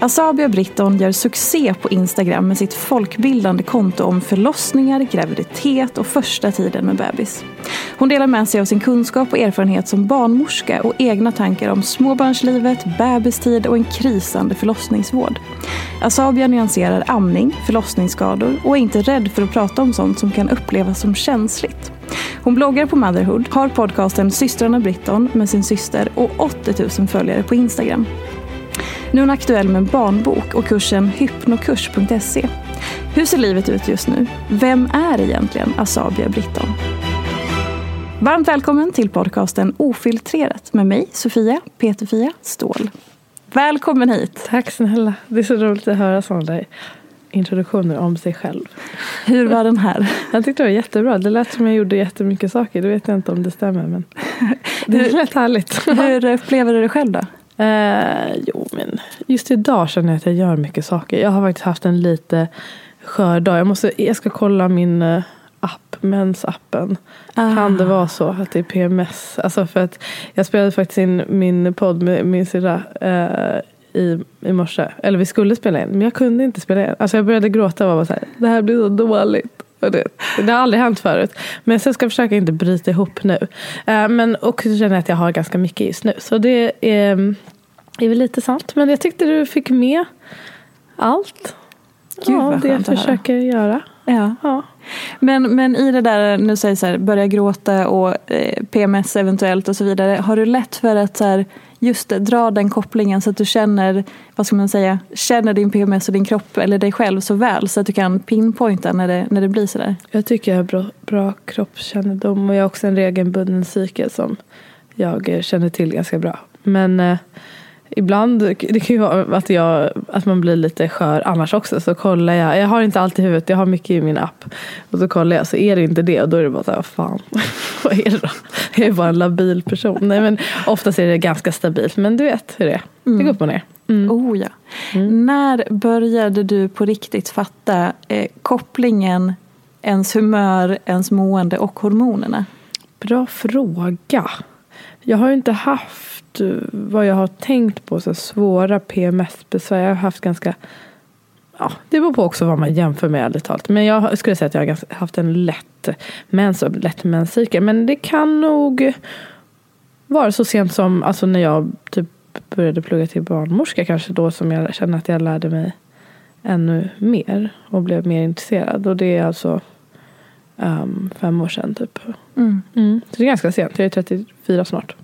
Asabia Britton gör succé på Instagram med sitt folkbildande konto om förlossningar, graviditet och första tiden med bebis. Hon delar med sig av sin kunskap och erfarenhet som barnmorska och egna tankar om småbarnslivet, bebistid och en krisande förlossningsvård. Asabia nyanserar amning, förlossningsskador och är inte rädd för att prata om sånt som kan upplevas som känsligt. Hon bloggar på Motherhood, har podcasten Systrarna Britton med sin syster och 80 000 följare på Instagram. Nu är hon aktuell med barnbok och kursen hypnokurs.se. Hur ser livet ut just nu? Vem är egentligen Asabia Britton? Varmt välkommen till podcasten Ofiltrerat med mig, Sofia Peterfia Ståhl. Välkommen hit! Tack snälla. Det är så roligt att höra sådana där introduktioner om sig själv. Hur var den här? Jag tyckte det var jättebra. Det lät som jag gjorde jättemycket saker. Det vet jag inte om det stämmer. Men det lät härligt. Hur upplever du det själv då? Eh, jo, men just idag känner jag att jag gör mycket saker. Jag har faktiskt haft en lite skör dag. Jag, måste, jag ska kolla min uh, app, mensappen. Ah. Kan det vara så att det är PMS? Alltså för att jag spelade faktiskt in min podd med min syrra uh, i, i morse. Eller vi skulle spela in, men jag kunde inte spela in. Alltså jag började gråta och var så här, det här blir så dåligt. Det, det har aldrig hänt förut. Men jag ska försöka inte bryta ihop nu. Uh, men också känner jag att jag har ganska mycket just nu. Så det är, är väl lite sant. Men jag tyckte du fick med allt. Gud, ja, det jag försöker göra. Ja. ja. Men, men i det där, nu säger så här, börja gråta och eh, PMS eventuellt och så vidare. Har du lätt för att så här, just det, dra den kopplingen så att du känner, vad ska man säga, känner din PMS och din kropp eller dig själv så väl så att du kan pinpointa när det, när det blir sådär? Jag tycker jag har bra, bra kroppskännedom och jag har också en regelbunden cykel som jag eh, känner till ganska bra. Men eh, Ibland det kan ju vara att, jag, att man blir lite skör annars också. Så kollar jag. Jag har inte allt i huvudet. Jag har mycket i min app. Och så kollar jag så är det inte det. Och då är det bara så här, fan. vad är det då? Jag är bara en labil person. Nej men oftast är det ganska stabilt. Men du vet hur det är. Det går upp och ner. Mm. Oh ja. Mm. När började du på riktigt fatta eh, kopplingen ens humör, ens mående och hormonerna? Bra fråga. Jag har ju inte haft vad jag har tänkt på så svåra PMS-besvär. Jag har haft ganska Ja, det beror på också vad man jämför med ärligt talat. Men jag skulle säga att jag har haft en lätt mens och lätt menscykel. Men det kan nog vara så sent som alltså när jag typ började plugga till barnmorska kanske då som jag kände att jag lärde mig ännu mer och blev mer intresserad. Och det är alltså um, fem år sedan typ. Mm. Mm. Så det är ganska sent, jag är 34 snart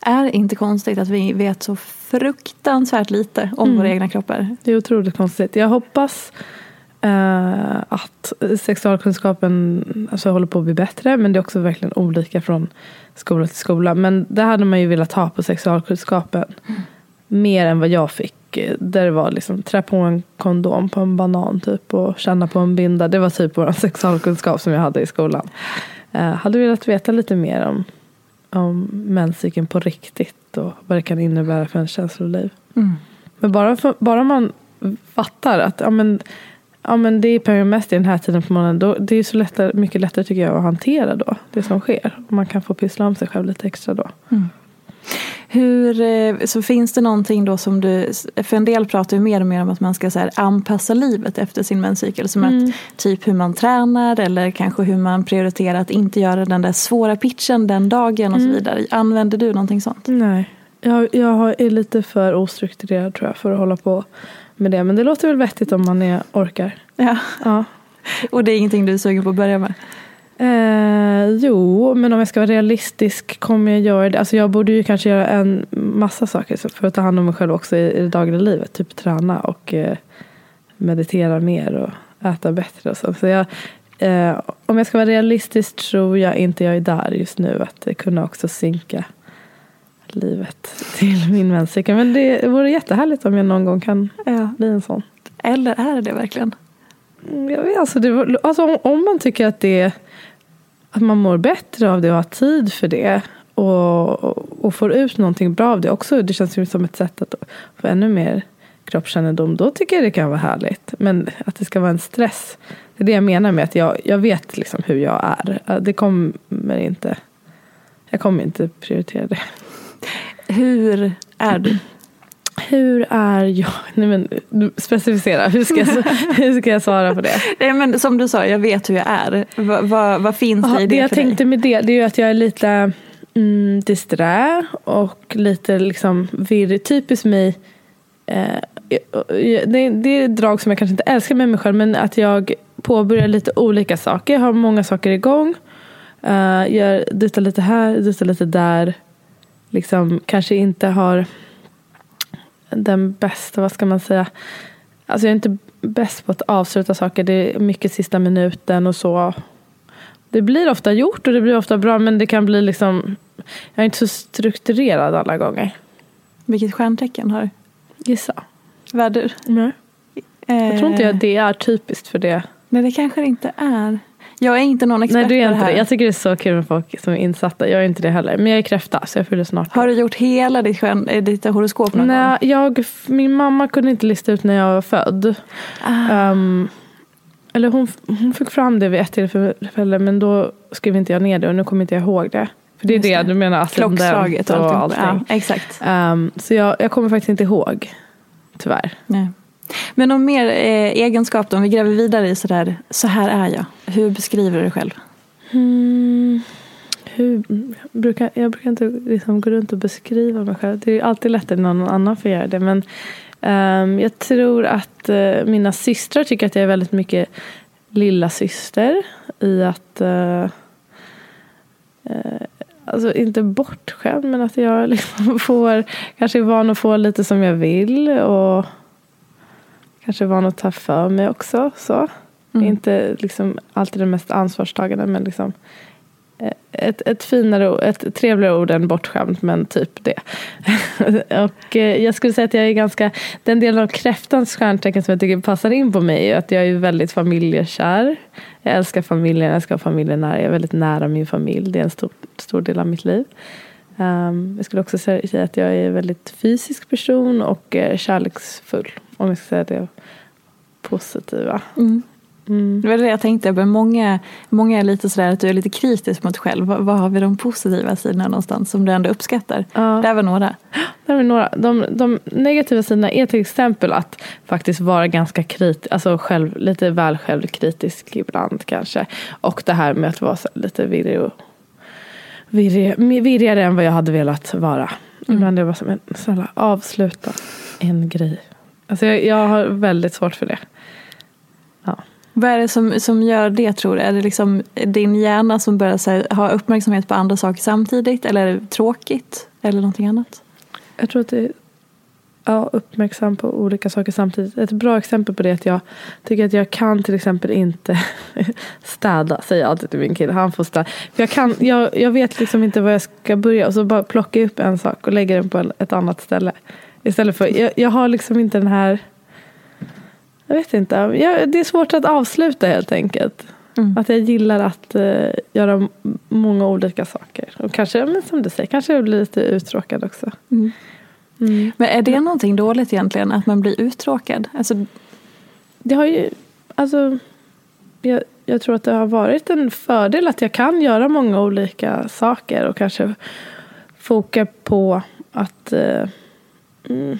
är inte konstigt att vi vet så fruktansvärt lite om mm. våra egna kroppar. Det är otroligt konstigt. Jag hoppas eh, att sexualkunskapen alltså, håller på att bli bättre. Men det är också verkligen olika från skola till skola. Men det hade man ju velat ha på sexualkunskapen. Mm. Mer än vad jag fick. Där det var liksom trä på en kondom på en banan typ. Och känna på en binda. Det var typ vår sexualkunskap som jag hade i skolan. Eh, hade velat veta lite mer om, om menscykeln på riktigt. Och vad det kan innebära för en känsloliv. Mm. Men bara, för, bara man fattar att ja, men, ja, men det är PMS i den här tiden på månaden. Då, det är så lättare, mycket lättare tycker jag att hantera då. Det som sker. Och man kan få pyssla om sig själv lite extra då. Mm. Hur, eh, så finns det någonting då som du, för en del pratar ju mer och mer om att man ska så här, anpassa livet efter sin menscykel. Som mm. att typ hur man tränar eller kanske hur man prioriterar att inte göra den där svåra pitchen den dagen och mm. så vidare. Använder du någonting sånt? Nej, jag, jag är lite för ostrukturerad tror jag för att hålla på med det. Men det låter väl vettigt om man är, orkar. Ja. ja. Och det är ingenting du är sugen på att börja med? Eh, jo, men om jag ska vara realistisk kommer jag göra det. Alltså jag borde ju kanske göra en massa saker för att ta hand om mig själv också i, i det dagliga livet. Typ träna och eh, meditera mer och äta bättre och så. så jag, eh, om jag ska vara realistisk tror jag inte jag är där just nu. Att kunna också synka livet till min menscykel. Men det vore jättehärligt om jag någon gång kan ja. bli en sån. Eller är det verkligen? Mm, jag vet, alltså, det, alltså om, om, man tycker att, det, att man mår bättre av det och har tid för det och, och, och får ut någonting bra av det också. Det känns ju som ett sätt att få ännu mer kroppskännedom. Då tycker jag det kan vara härligt. Men att det ska vara en stress. Det är det jag menar med att jag, jag vet liksom hur jag är. Det kommer inte. Jag kommer inte prioritera det. Hur är du? Hur är jag? Nej men, specificera, hur ska, jag, hur ska jag svara på det? Nej, men som du sa, jag vet hur jag är. Va, va, vad finns det i det Det jag för tänkte dig? med det, det är ju att jag är lite mm, disträ och lite liksom virrig. Typiskt mig. Eh, det, det är drag som jag kanske inte älskar med mig själv men att jag påbörjar lite olika saker. Jag har många saker igång. Uh, gör, dutar lite här, dutar lite där liksom kanske inte har den bästa, vad ska man säga, alltså jag är inte bäst på att avsluta saker. Det är mycket sista minuten och så. Det blir ofta gjort och det blir ofta bra men det kan bli liksom, jag är inte så strukturerad alla gånger. Vilket stjärntecken har du? Gissa. Vädur? Nej. Jag tror inte jag det är typiskt för det. Nej det kanske det inte är. Jag är inte någon expert Nej, du är inte det här. Jag tycker det är så kul med folk som är insatta. Jag är inte det heller. Men jag är kräfta så jag fyller snart Har du gjort hela ditt, skön, eh, ditt horoskop någon Nej, gång? Jag, min mamma kunde inte lista ut när jag var född. Ah. Um, eller hon, hon fick fram det vid ett tillfälle men då skrev inte jag ner det och nu kommer inte jag ihåg det. För det är det, det, du menar Klockslaget och allting. Ja, exakt. Um, så jag, jag kommer faktiskt inte ihåg. Tyvärr. Nej. Men någon mer eh, egenskap då, om vi gräver vidare i sådär, så här är jag. Hur beskriver du dig själv? Mm, hur, brukar, jag brukar inte liksom gå runt och beskriva mig själv. Det är alltid lättare när någon annan får göra det. Men um, jag tror att uh, mina systrar tycker att jag är väldigt mycket lilla syster i att uh, uh, Alltså inte bortskämd men att jag liksom får kanske är van att få lite som jag vill. Och kanske van att ta för mig också. Så. Mm. Inte liksom alltid den mest ansvarstagande men liksom eh, ett, ett finare, ett trevligare ord än bortskämd men typ det. och eh, jag skulle säga att jag är ganska, den delen av kräftans stjärntecken som jag tycker passar in på mig är att jag är väldigt familjekär. Jag älskar familjen, jag älskar familjen nära, jag är väldigt nära min familj. Det är en stor, stor del av mitt liv. Um, jag skulle också säga att jag är en väldigt fysisk person och uh, kärleksfull. Om jag ska säga det positiva. Mm. Mm. Det var det jag tänkte. Men många, många är lite sådär att du är lite kritisk mot dig själv. Vad, har vi de positiva sidorna någonstans som du ändå uppskattar? Ja. Det var några. Det var några. De, de negativa sidorna är till exempel att faktiskt vara ganska kritisk, alltså själv, lite väl självkritisk ibland kanske. Och det här med att vara lite virrig och virrig, virrigare än vad jag hade velat vara. Mm. Ibland är det bara som en, snälla avsluta en grej. Alltså jag, jag har väldigt svårt för det. Ja. Vad är det som, som gör det tror du? Är det liksom din hjärna som börjar här, ha uppmärksamhet på andra saker samtidigt? Eller är det tråkigt? Eller någonting annat? Jag tror att det ja, uppmärksam på olika saker samtidigt. Ett bra exempel på det är att jag tycker att jag kan till exempel inte städa, säger jag alltid till min kille. Han får städa. För jag, kan, jag, jag vet liksom inte var jag ska börja och så bara plockar jag upp en sak och lägger den på ett annat ställe. Istället för, jag, jag har liksom inte den här, jag vet inte, jag, det är svårt att avsluta helt enkelt. Mm. Att jag gillar att uh, göra många olika saker. Och kanske, men som du säger, kanske jag blir lite uttråkad också. Mm. Mm. Men är det någonting dåligt egentligen, att man blir uttråkad? Alltså... Det har ju, alltså, jag, jag tror att det har varit en fördel att jag kan göra många olika saker och kanske foka på att eh, mm,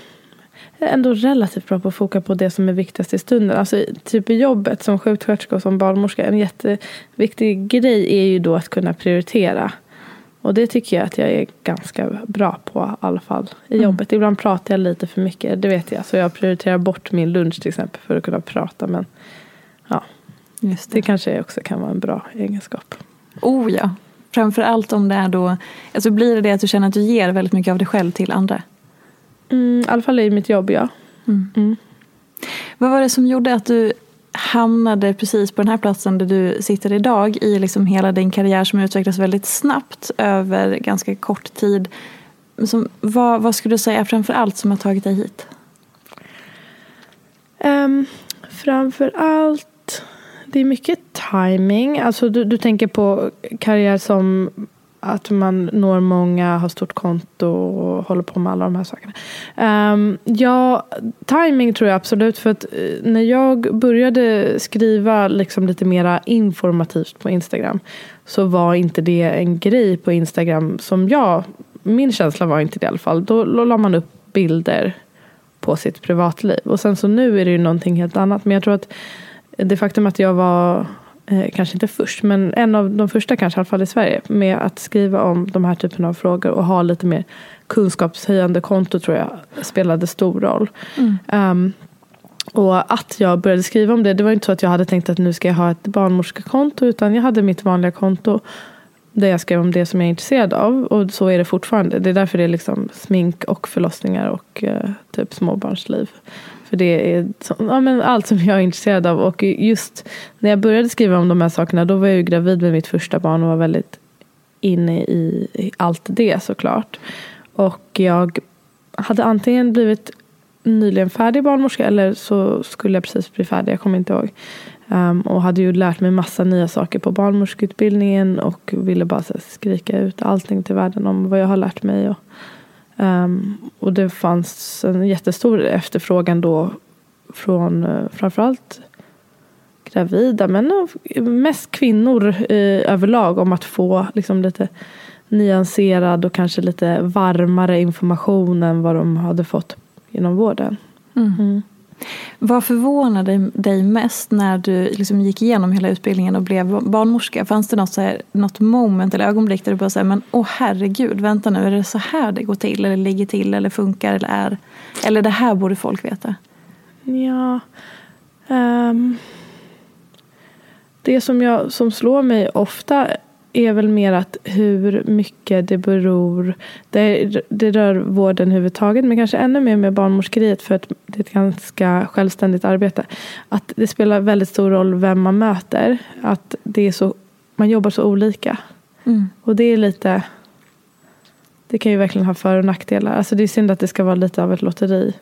ändå relativt bra på att foka på det som är viktigast i stunden. Alltså typ i jobbet som sjuksköterska och som barnmorska. En jätteviktig grej är ju då att kunna prioritera. Och det tycker jag att jag är ganska bra på i alla fall i mm. jobbet. Ibland pratar jag lite för mycket, det vet jag. Så jag prioriterar bort min lunch till exempel för att kunna prata. Men ja, Just det. det kanske också kan vara en bra egenskap. Oh ja, framförallt om det är då, alltså blir det det att du känner att du ger väldigt mycket av dig själv till andra? Mm, I alla fall i mitt jobb, ja. Mm. Mm. Vad var det som gjorde att du hamnade precis på den här platsen där du sitter idag i liksom hela din karriär som utvecklas väldigt snabbt över ganska kort tid. Som, vad, vad skulle du säga framför allt som har tagit dig hit? Um, framför allt, det är mycket timing. Alltså du, du tänker på karriär som att man når många, har stort konto och håller på med alla de här sakerna. Um, ja, timing tror jag absolut. För att eh, när jag började skriva liksom lite mera informativt på Instagram så var inte det en grej på Instagram som jag, min känsla var inte det i alla fall. Då, då la man upp bilder på sitt privatliv. Och sen så nu är det ju någonting helt annat. Men jag tror att det faktum att jag var eh, kanske inte först, men en av de första kanske i alla fall i Sverige med att skriva om de här typen av frågor och ha lite mer kunskapshöjande konto tror jag spelade stor roll. Mm. Um, och att jag började skriva om det, det var inte så att jag hade tänkt att nu ska jag ha ett barnmorskekonto utan jag hade mitt vanliga konto där jag skrev om det som jag är intresserad av. Och så är det fortfarande. Det är därför det är liksom smink och förlossningar och uh, typ småbarnsliv. För det är ja, men allt som jag är intresserad av. Och just när jag började skriva om de här sakerna då var jag ju gravid med mitt första barn och var väldigt inne i, i allt det såklart. Och jag hade antingen blivit nyligen färdig barnmorska eller så skulle jag precis bli färdig, jag kommer inte ihåg. Um, och hade ju lärt mig massa nya saker på barnmorskeutbildningen och ville bara här, skrika ut allting till världen om vad jag har lärt mig. Och, Um, och det fanns en jättestor efterfrågan då från uh, framförallt gravida men mest kvinnor uh, överlag om att få liksom, lite nyanserad och kanske lite varmare information än vad de hade fått inom vården. Mm. Mm. Vad förvånade dig mest när du liksom gick igenom hela utbildningen och blev barnmorska? Fanns det något, så här, något moment eller ögonblick där du bara säger men åh herregud, vänta nu, är det så här det går till eller ligger till eller funkar eller är? Eller det här borde folk veta? Ja, um, det som, jag, som slår mig ofta är väl mer att hur mycket det beror. Det, det rör vården överhuvudtaget men kanske ännu mer med barnmorskeriet för att det är ett ganska självständigt arbete. Att det spelar väldigt stor roll vem man möter. Att det är så, man jobbar så olika. Mm. Och det är lite det kan ju verkligen ha för och nackdelar. Alltså det är synd att det ska vara lite av ett lotteri.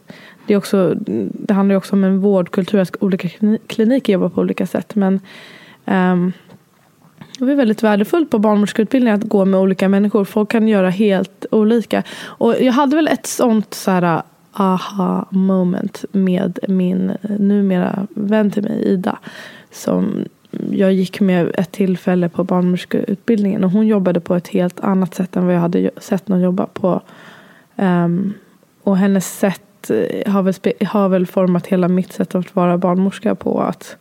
Det, är också, det handlar ju också om en vårdkultur, att olika kliniker jobbar på olika sätt. Men um, det är väldigt värdefullt på barnmorskeutbildningen att gå med olika människor. Folk kan göra helt olika. Och jag hade väl ett sånt så här, uh, aha moment med min numera vän till mig, Ida. Som jag gick med ett tillfälle på barnmorskeutbildningen och hon jobbade på ett helt annat sätt än vad jag hade sett någon jobba på. Um, och hennes sätt eh, har väl, har väl format hela mitt sätt att vara barnmorska på. att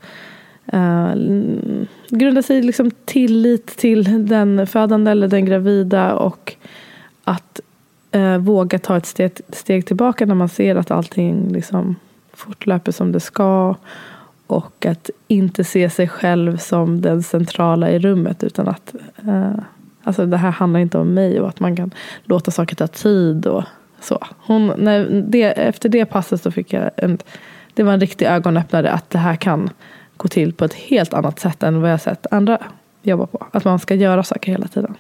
Eh, uh, grundar sig liksom tillit till den födande eller den gravida och att uh, våga ta ett steg, steg, tillbaka när man ser att allting liksom fortlöper som det ska och att inte se sig själv som den centrala i rummet utan att uh, alltså det här handlar inte om mig och att man kan låta saker ta tid och Så. Hon, när det, efter det passet så fick jag en, det var en riktig ögonöppnare att det här kan gå till på ett helt annat sätt än vad jag sett andra jobba på. Att man ska göra saker hela tiden.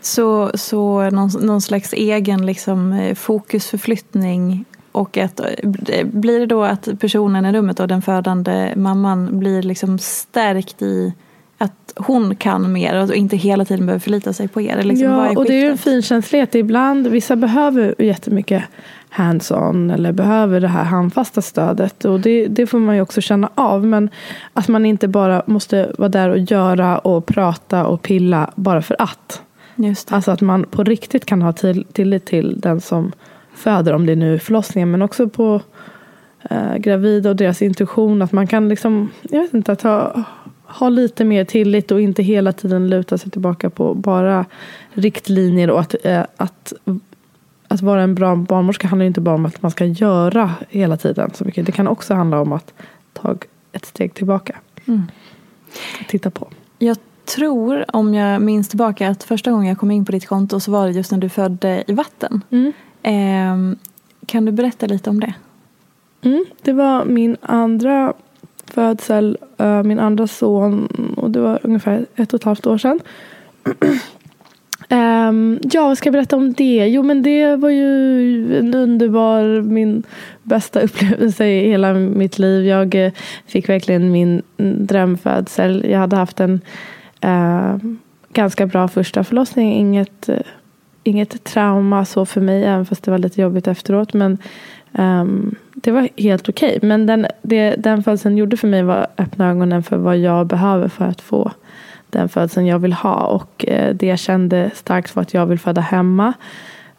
Så, så någon, någon slags egen liksom, eh, fokusförflyttning och att, eh, blir det då att personen i rummet och den födande mamman blir liksom stärkt i att hon kan mer och inte hela tiden behöver förlita sig på er? Liksom, ja, och det är ju en finkänslighet. Ibland, vissa behöver jättemycket hands-on eller behöver det här handfasta stödet. Och det, det får man ju också känna av. Men att man inte bara måste vara där och göra och prata och pilla bara för att. Alltså att man på riktigt kan ha till, tillit till den som föder, om det nu är förlossningen, men också på eh, gravida och deras intuition. Att man kan liksom, jag vet inte, att ha, ha lite mer tillit och inte hela tiden luta sig tillbaka på bara riktlinjer och att, eh, att att vara en bra barnmorska handlar inte bara om att man ska göra hela tiden så mycket. Det kan också handla om att ta ett steg tillbaka. Mm. Titta på. Jag tror, om jag minns tillbaka, att första gången jag kom in på ditt konto så var det just när du födde i vatten. Mm. Eh, kan du berätta lite om det? Mm, det var min andra födsel, uh, min andra son och det var ungefär ett och ett halvt år sedan. Um, ja, vad ska jag berätta om det? Jo, men det var ju en underbar, min bästa upplevelse i hela mitt liv. Jag uh, fick verkligen min drömfödsel. Jag hade haft en uh, ganska bra första förlossning. Inget, uh, inget trauma så för mig, även fast det var lite jobbigt efteråt. Men um, det var helt okej. Okay. Men den, det, den födseln gjorde för mig var att öppna ögonen för vad jag behöver för att få den födseln jag vill ha. Och eh, det jag kände starkt var att jag vill föda hemma.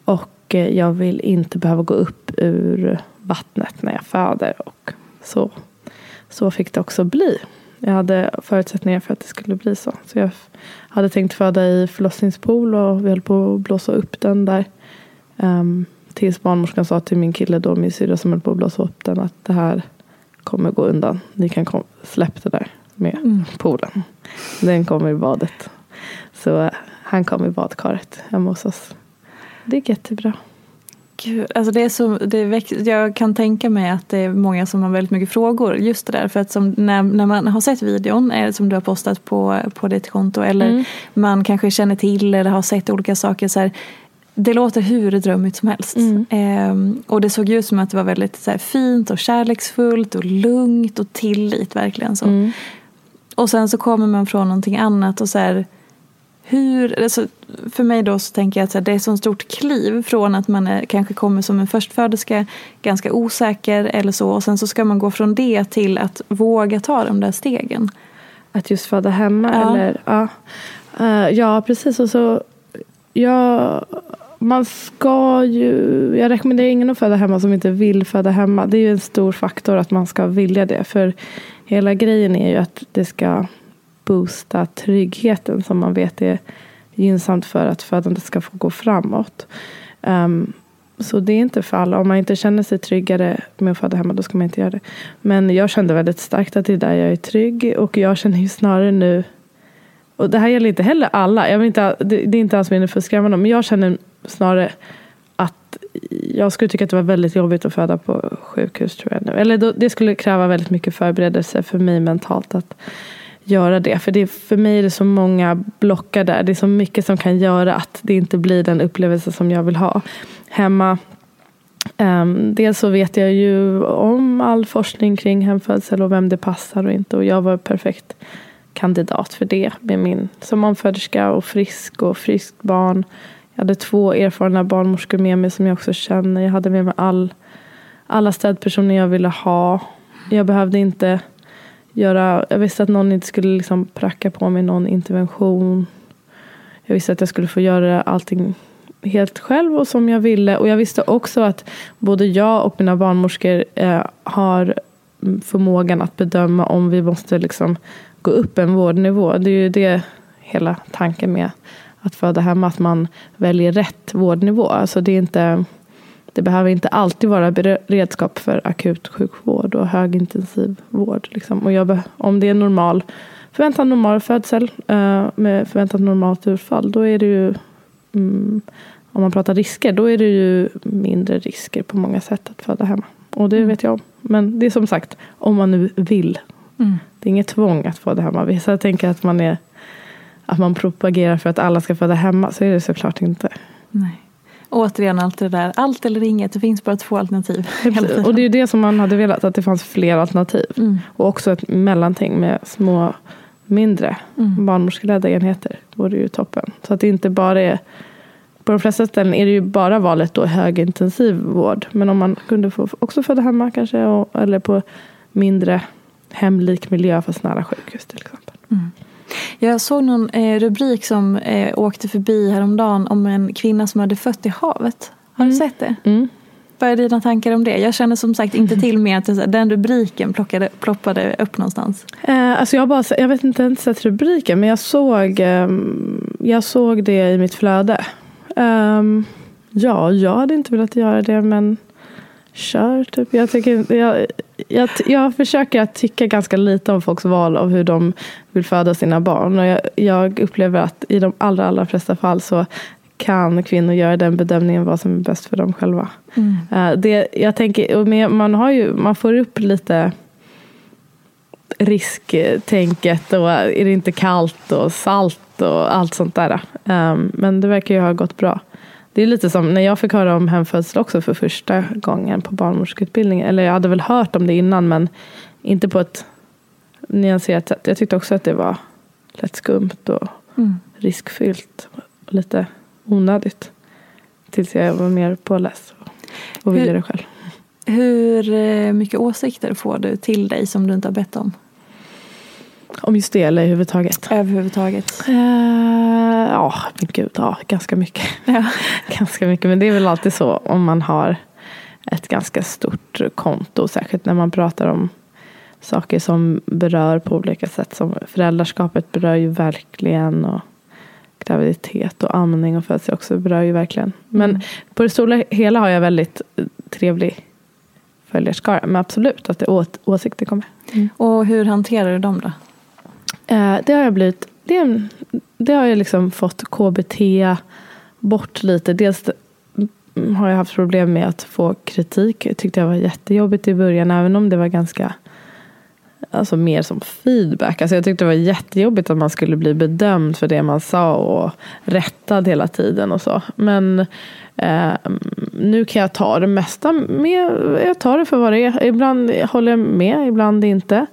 Och eh, jag vill inte behöva gå upp ur vattnet när jag föder. Och så, så fick det också bli. Jag hade förutsättningar för att det skulle bli så. Så jag hade tänkt föda i förlossningspool och vi höll på att blåsa upp den där. Um, tills barnmorskan sa till min kille då, min syrra som höll på att blåsa upp den, att det här kommer gå undan. Ni kan släppa det där med mm. poolen. Den kommer i badet. Så han kom i badkaret hemma hos oss. Det gick jättebra. Gud, alltså det är så, det väx, jag kan tänka mig att det är många som har väldigt mycket frågor. Just det där, för att som, när, när man har sett videon eh, som du har postat på, på ditt konto eller mm. man kanske känner till eller har sett olika saker. Så här, det låter hur drömmigt som helst. Mm. Ehm, och det såg ut som att det var väldigt så här, fint och kärleksfullt och lugnt och tillit verkligen. så. Mm. Och sen så kommer man från någonting annat och så här, hur, alltså för mig då så tänker jag att det är ett så stort kliv från att man är, kanske kommer som en förstföderska, ganska osäker eller så och sen så ska man gå från det till att våga ta de där stegen. Att just föda hemma ja. eller? Ja, uh, ja precis. Och så, ja, man ska ju, jag rekommenderar ingen att föda hemma som inte vill föda hemma. Det är ju en stor faktor att man ska vilja det. För hela grejen är ju att det ska boosta tryggheten som man vet är gynnsamt för att födandet ska få gå framåt. Um, så det är inte för alla. Om man inte känner sig tryggare med att föda hemma då ska man inte göra det. Men jag kände väldigt starkt att det är där jag är trygg. Och jag känner ju snarare nu och det här gäller inte heller alla. Jag vill inte, det, det är inte alls meningen för att skrämma dem. Men jag känner snarare jag skulle tycka att det var väldigt jobbigt att föda på sjukhus. tror jag nu. Eller då, det skulle kräva väldigt mycket förberedelse för mig mentalt att göra det. För det, för mig är det så många blockar där. Det är så mycket som kan göra att det inte blir den upplevelse som jag vill ha. Hemma Um, dels så vet jag ju om all forskning kring hemfödsel och vem det passar och inte. Och jag var perfekt kandidat för det med min som omföderska och frisk och friskt barn. Jag hade två erfarna barnmorskor med mig som jag också känner. Jag hade med mig all, alla stödpersoner jag ville ha. Jag behövde inte göra, jag visste att någon inte skulle liksom pracka på mig någon intervention. Jag visste att jag skulle få göra allting helt själv och som jag ville. Och jag visste också att både jag och mina barnmorskor eh, har förmågan att bedöma om vi måste liksom gå upp en vårdnivå. Det är ju det hela tanken med att föda hemma, att man väljer rätt vårdnivå. Alltså det, är inte, det behöver inte alltid vara beredskap för akut sjukvård och högintensiv vård. Liksom. Och jag, om det är normal, förväntan normal födsel uh, med förväntat normalt utfall, då är det ju mm, om man pratar risker, då är det ju mindre risker på många sätt att föda hemma. Och det Mm. vet jag om. Men det är som sagt, om man nu vill. Mm. Det är inget tvång att föda hemma. Vissa tänker att man är att man propagerar för att alla ska föda hemma. Så är det såklart inte. Nej. Återigen allt det där, allt eller inget, det finns bara två alternativ. Och det är ju det som man hade velat, att det fanns fler alternativ. Mm. Och också ett mellanting med små, mindre Mm. barnmorskeledda enheter. vore ju toppen. Så att det inte bara är på de flesta ställen är det ju bara valet då högintensiv vård. Men om man kunde få också föda hemma kanske. Och, eller på mindre hemlik miljö fast nära sjukhus till exempel. Jag såg någon eh, rubrik som eh, åkte förbi häromdagen om en kvinna som hade fött i havet. Har du sett det? Mm. Vad är dina tankar om det? Jag känner som sagt inte till mer att den rubriken plockade, ploppade upp någonstans. Eh, alltså jag, bara, jag vet inte ens sett rubriken men jag såg, ehm, jag såg det i mitt flöde. Ehm, ja, jag hade inte velat göra det men kör typ. Jag, tycker, jag, jag, jag försöker att tycka ganska lite om folks val av hur de vill föda sina barn. Och jag, jag upplever att i de allra, allra flesta fall så kan kvinnor göra den bedömningen vad som är bäst för dem själva. Eh, det, jag tänker, man, har ju, man får upp lite risktänket och är det inte kallt och salt och allt sånt där. Um, men det verkar ju ha gått bra. Det är lite som när jag fick höra om hemfödsel också för första gången på barnmorskeutbildningen. Eller jag hade väl hört om det innan men inte på ett nyanserat sätt. Jag tyckte också att det var lätt skumt och Mm. riskfyllt och lite onödigt. Tills jag var mer påläst och, ville Hur- det själv. Hur eh, mycket åsikter får du till dig som du inte har bett om? Om just det eller överhuvudtaget. Överhuvudtaget. Eh, ja, men gud, ja, ganska mycket. Ja. ganska mycket. Men det är väl alltid så om man har ett ganska stort konto. Särskilt när man pratar om saker som berör på olika sätt. Som föräldraskapet berör ju verkligen. Och graviditet och amning och födsel också berör ju verkligen. Men på det stora hela har jag väldigt trevlig följarskara. Men absolut att det åsikter kommer. Och hur hanterar du dem då? Eh, det har jag blivit, det, det har jag liksom fått KBT bort lite. Dels har jag haft problem med att få kritik. Jag tyckte jag var jättejobbigt i början, även om det var ganska Alltså mer som feedback. Alltså jag tyckte det var jättejobbigt att man skulle bli bedömd för det man sa och rättad hela tiden och så. Men eh, nu kan jag ta det mesta med. Jag tar det för vad det är. Ibland håller jag med, ibland inte.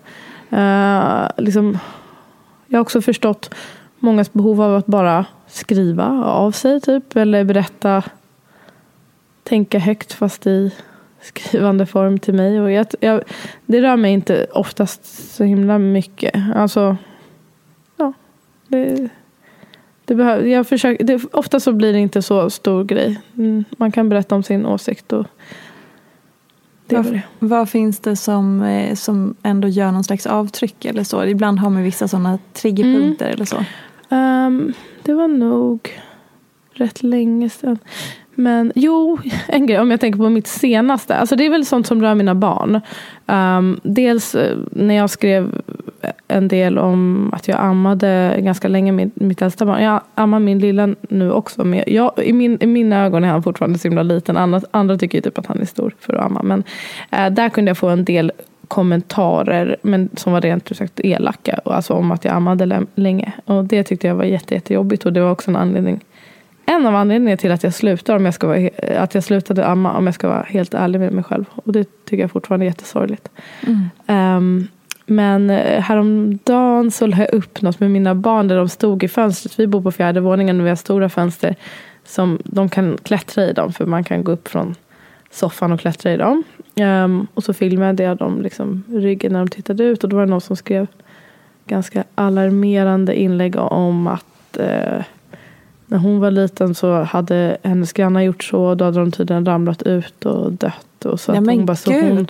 Eh, liksom, jag har också förstått mångas behov av att bara skriva av sig typ. Eller berätta, tänka högt fast i skrivande form till mig. Och jag, jag, det rör mig inte oftast så himla mycket. Alltså, ja. Det, det behöver, jag försöker, det, ofta så blir det inte så stor grej. Mm, man kan berätta om sin åsikt. Och det Vad, det. vad finns det som, eh, som ändå gör någon slags avtryck eller så? Ibland har man vissa sådana triggerpunkter eller så. Ehm, det var nog rätt länge sedan. Men jo, en grej om jag tänker på mitt senaste. Alltså det är väl sånt som rör mina barn. Ehm, dels eh, när jag skrev en del om att jag ammade ganska länge med mitt äldsta barn. Jag ammar min lilla nu också. Men jag, i, min, I mina ögon är han fortfarande så himla liten. Andra, andra tycker ju typ att han är stor för att amma. Men eh, där kunde jag få en del kommentarer men som var rent ut sagt elaka. Alltså om att jag ammade lä- länge. Och det tyckte jag var jätte, jättejobbigt. Och det var också en anledning en av anledningarna till att jag slutade om jag ska vara, att jag slutade amma om jag ska vara helt ärlig med mig själv. Och det tycker jag fortfarande är jättesorgligt. Ehm, men eh, häromdagen så la jag upp något med mina barn där de stod i fönstret. Vi bor på fjärde våningen och vi har stora fönster som de kan klättra i dem. För man kan gå upp från soffan och klättra i dem. Ehm, och så filmade jag dem liksom ryggen när de tittade ut. Och då var det någon som skrev ganska alarmerande inlägg om att eh, när hon var liten så hade hennes grannar gjort så. Och då hade de tydligen ramlat ut och dött. Och så Ja, att hon, bara, så hon,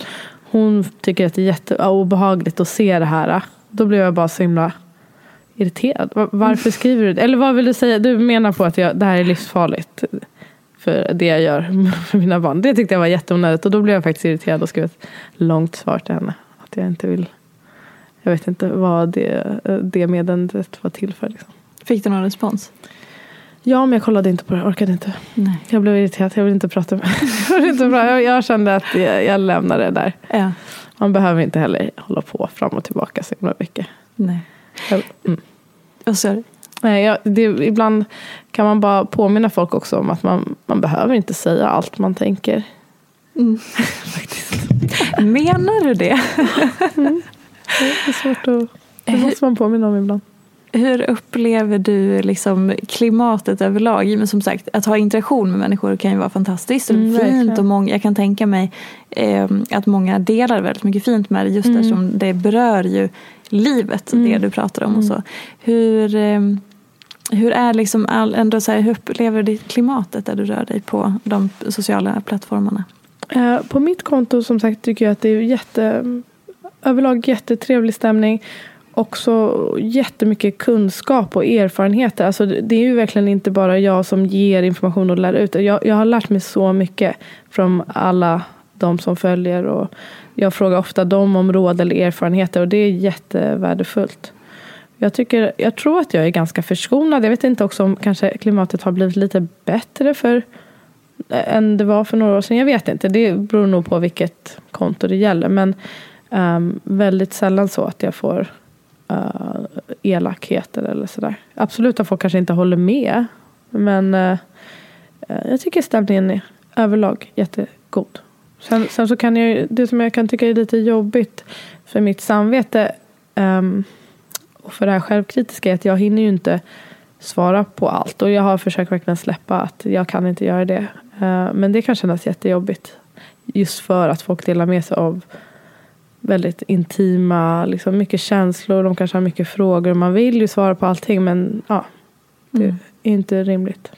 hon tycker att det är jätteobehagligt att se det här. Då blev jag bara så himla irriterad. Va- Varför skriver du det? Eller vad vill du säga? Du menar på att jag, det här är livsfarligt för det jag gör för mina barn. Det tyckte jag var jätteonödigt och då blev jag faktiskt irriterad och skrev ett långt svar till henne. Att jag inte vill jag vet inte vad det, det meddelandet var till för. Liksom. Fick du någon respons? Ja, men jag kollade inte på det. Jag orkade inte. Nej. Jag blev irriterad. Jag vill inte prata med jag, vill inte prata. jag, jag kände att jag, jag lämnar det där. Ja. Man behöver inte heller hålla på fram och tillbaka så himla mycket. Nej. Jag, mm. Nej, jag, det, ibland kan man bara påminna folk också om att man, man behöver inte säga allt man tänker. menar du det? Det är svårt att... Det måste man påminna om ibland. Hur upplever du liksom klimatet överlag? Men som sagt, att ha interaktion med människor kan ju vara fantastiskt och Mm, fint. Och många, jag kan tänka mig eh, att många delar väldigt mycket fint med det just Mm. eftersom det berör ju livet, det du pratar om. och så. Hur, eh, hur är liksom all, ändå så här, hur upplever du klimatet där du rör dig på de sociala plattformarna? Eh, På mitt konto som sagt tycker jag att det är jätte, överlag jättetrevlig stämning. Också jättemycket kunskap och erfarenheter. Alltså det är ju verkligen inte bara jag som ger information och lär ut. Jag, jag har lärt mig så mycket från alla de som följer. Och jag frågar ofta dem om råd eller erfarenheter och det är jättevärdefullt. Jag, tycker, jag tror att jag är ganska förskonad. Jag vet inte också om kanske klimatet har blivit lite bättre för eh, än det var för några år sedan. Jag vet inte. Det beror nog på vilket konto det gäller. Men um, väldigt sällan så att jag får uh, elakheter eller sådär. Absolut att folk kanske inte håller med. Men uh, jag tycker stämningen är överlag jättegod. Sen, sen så kan jag det som jag kan tycka är lite jobbigt för mitt samvete um, och för det här självkritiska är att jag hinner ju inte svara på allt. Och jag har försökt verkligen släppa att jag kan inte göra det. Uh, Men det kan kännas jättejobbigt. Just för att folk delar med sig av väldigt intima, liksom mycket känslor. De kanske har mycket frågor. Man vill ju svara på allting men ja, det är inte rimligt.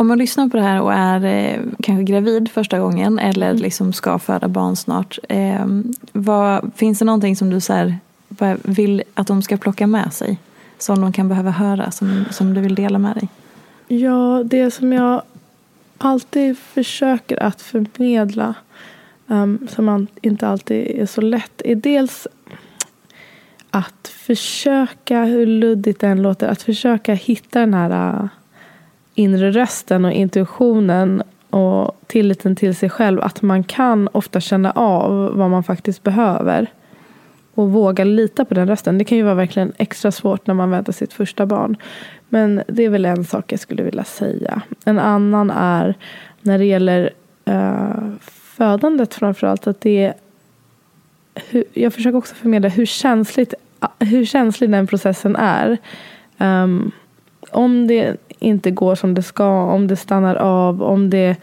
Om man lyssnar på det här och är eh, kanske gravid första gången eller liksom ska föda barn snart. Eh, vad, finns det någonting som du så här, vill att de ska plocka med sig? Som de kan behöva höra, som, som du vill dela med dig? Ja, det som jag alltid försöker att förmedla Ehm, um, som inte alltid är så lätt är dels att försöka, hur luddigt det än låter, att försöka hitta den här uh, inre rösten och intuitionen och tilliten till sig själv. Att man kan ofta känna av vad man faktiskt behöver och våga lita på den rösten. Det kan ju vara verkligen extra svårt när man väntar sitt första barn. Men det är väl en sak jag skulle vilja säga. En annan är när det gäller uh, födandet framförallt att det är hur, jag försöker också förmedla hur känsligt hur känslig den processen är. Um, om det inte går som det ska, om det stannar av, om det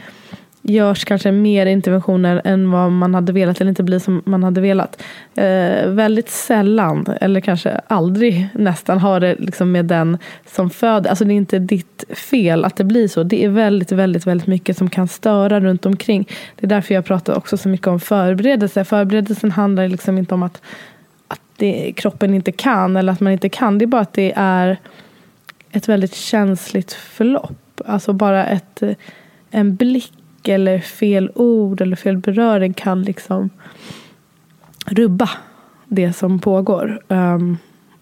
görs kanske mer interventioner än vad man hade velat eller inte blir som man hade velat. Eh, väldigt sällan, eller kanske aldrig nästan, har det liksom med den som föder. Alltså det är inte ditt fel att det blir så. Det är väldigt, väldigt, väldigt mycket som kan störa runt omkring. Det är därför jag pratar också så mycket om förberedelse. Förberedelsen handlar liksom inte om att, att det, kroppen inte kan eller att man inte kan. Det är bara att det är ett väldigt känsligt förlopp. Alltså bara ett, en blick eller fel ord eller fel beröring kan liksom rubba det som pågår. Um,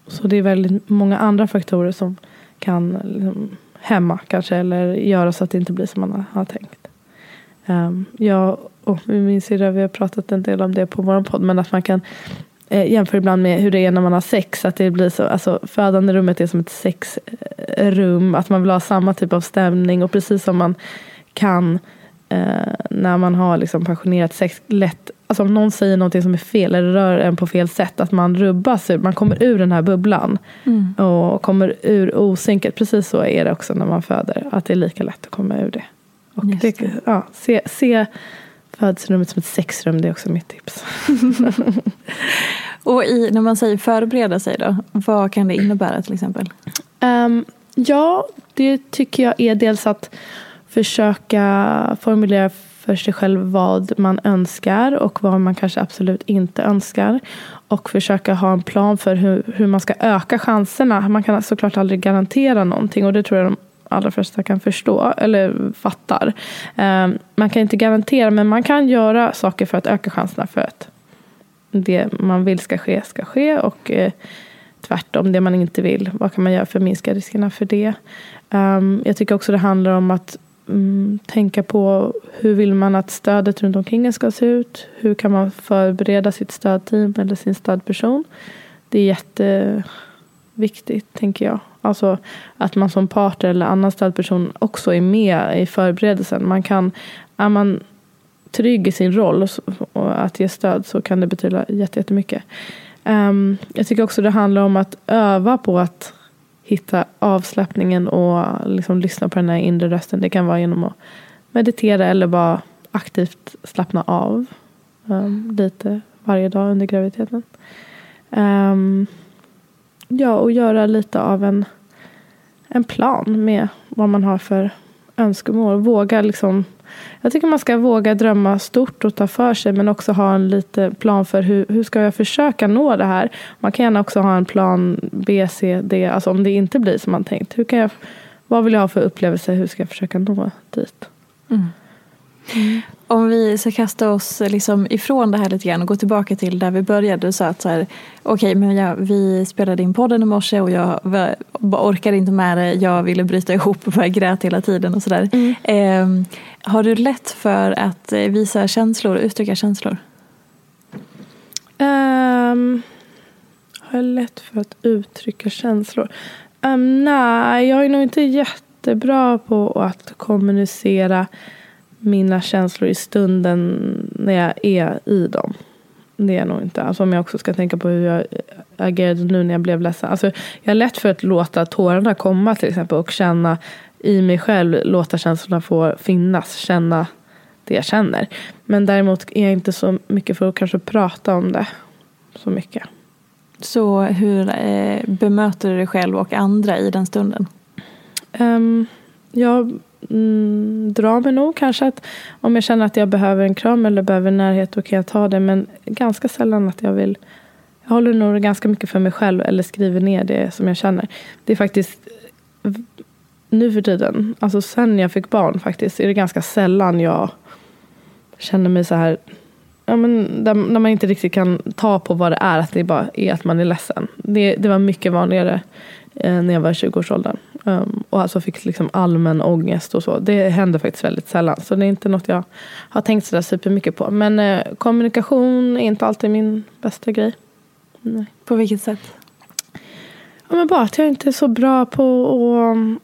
så det är väldigt många andra faktorer som kan liksom hämma kanske eller göra så att det inte blir som man har, tänkt. Um, jag och min syrra vi har pratat en del om det på vår podd men att man kan eh, jämföra ibland med hur det är när man har sex. Att det blir så, alltså, födande rummet är som ett sexrum. Att man vill ha samma typ av stämning och precis som man kan eh, när man har liksom passionerat sex lätt, alltså om någon säger någonting som är fel eller rör en på fel sätt, att man rubbas, man kommer ur den här bubblan och kommer ur osynket. Precis så är det också när man föder, att det är lika lätt att komma ur det. Och det, det. Ja, se, se födelserummet som ett sexrum, det är också mitt tips. Och i, när man säger förbereda sig då, vad kan det innebära till exempel? Ehm, ja, det tycker jag är dels att försöka formulera för sig själv vad man önskar och vad man kanske absolut inte önskar. Och försöka ha en plan för hur, hur man ska öka chanserna. Man kan såklart aldrig garantera någonting och det tror jag de allra flesta kan förstå eller fattar. Ehm, man kan inte garantera men man kan göra saker för att öka chanserna för att det man vill ska ske ska ske. Och eh, tvärtom, det man inte vill. Vad kan man göra för att minska riskerna för det? Ehm, jag tycker också det handlar om att mm, tänka på hur vill man att stödet runt omkring en ska se ut? Hur kan man förbereda sitt stödteam eller sin stödperson? Det är jätteviktigt, tänker jag. Alltså att man som partner eller annan stödperson också är med i förberedelsen. Man kan, är man trygg i sin roll och att ge stöd så kan det betyda jättemycket. Um, jag tycker också det handlar om att öva på att hitta avslappningen och liksom lyssna på den här inre rösten. Det kan vara genom att meditera eller bara aktivt slappna av um, lite varje dag under graviditeten. Um, ja, och göra lite av en, en plan med vad man har för önskemål. Våga liksom jag tycker man ska våga drömma stort och ta för sig men också ha en lite plan för hur, hur ska jag försöka nå det här. Man kan gärna också ha en plan B, C, D. Alltså om det inte blir som man tänkt. Hur kan jag, vad vill jag ha för upplevelse? Hur ska jag försöka nå dit? Mm. Om vi ska kasta oss liksom ifrån det här lite grann och gå tillbaka till där vi började. Du sa att så här, okay, men jag, vi spelade in podden i morse och jag var, orkade inte med det. Jag ville bryta ihop och jag grät hela tiden och sådär. Mm. Eh, har du lätt för att visa känslor, uttrycka känslor? Um, har jag lätt för att uttrycka känslor? Um, nej, jag är nog inte jättebra på att kommunicera mina känslor i stunden när jag är i dem. Det är jag nog inte. Alltså om jag också ska tänka på hur jag agerade nu när jag blev ledsen. Alltså jag har lätt för att låta tårarna komma till exempel och känna i mig själv, låta känslorna få finnas, känna det jag känner. Men däremot är jag inte så mycket för att kanske prata om det så mycket. Så hur eh, bemöter du dig själv och andra i den stunden? Um, jag mm, drar mig nog kanske att om jag känner att jag behöver en kram eller behöver närhet då kan jag ta det. Men ganska sällan att jag vill jag håller nog ganska mycket för mig själv eller skriver ner det som jag känner. Det är faktiskt nu för tiden, alltså sen jag fick barn faktiskt, är det ganska sällan jag känner mig så här ja, men där, när man inte riktigt kan ta på vad det är, att det bara är att man är ledsen. Det, det var mycket vanligare när jag var i 20-årsåldern. Um, och alltså fick liksom allmän ångest och så. Det händer faktiskt väldigt sällan. Så det är inte något jag har tänkt sådär supermycket på. Men eh, kommunikation är inte alltid min bästa grej. Nej. På vilket sätt? Ja, men bara att jag inte är så bra på att mm,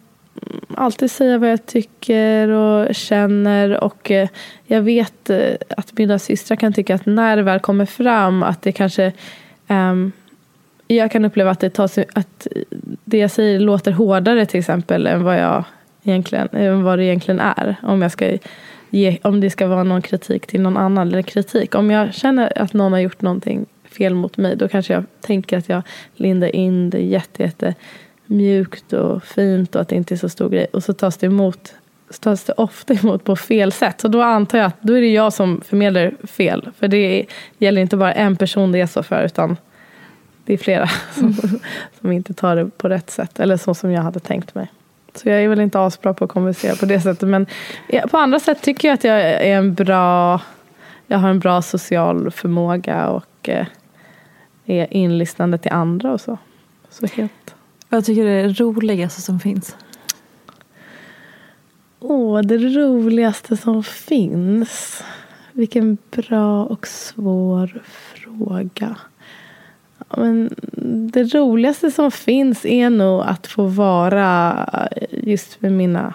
alltid säga vad jag tycker och känner. Och eh, jag vet eh, att mina systrar kan tycka att när det väl kommer fram att det kanske um, jag kan uppleva att det, tas, att det jag säger låter hårdare till exempel än vad, jag egentligen, än vad det egentligen är. Om, jag ska ge, om det ska vara någon kritik till någon annan. Eller kritik. Om jag känner att någon har gjort någonting fel mot mig då kanske jag tänker att jag lindar in det jätte, jätte mjukt och fint och att det inte är så stor grej. Och så tas det emot tas det ofta emot på fel sätt. Så då antar jag att då är det jag som förmedlar fel. För det gäller inte bara en person det är så för utan det är flera som, som inte tar det på rätt sätt. Eller så som jag hade tänkt mig. Så jag är väl inte asbra på att kommunicera på det sättet. Men på andra sätt tycker jag att jag är en bra jag har en bra social förmåga och eh, är inlyssnande till andra och så. så helt. Vad tycker du är det roligaste som finns? Åh, oh, det roligaste som finns. Vilken bra och svår fråga. Men det roligaste som finns är nog att få vara just med mina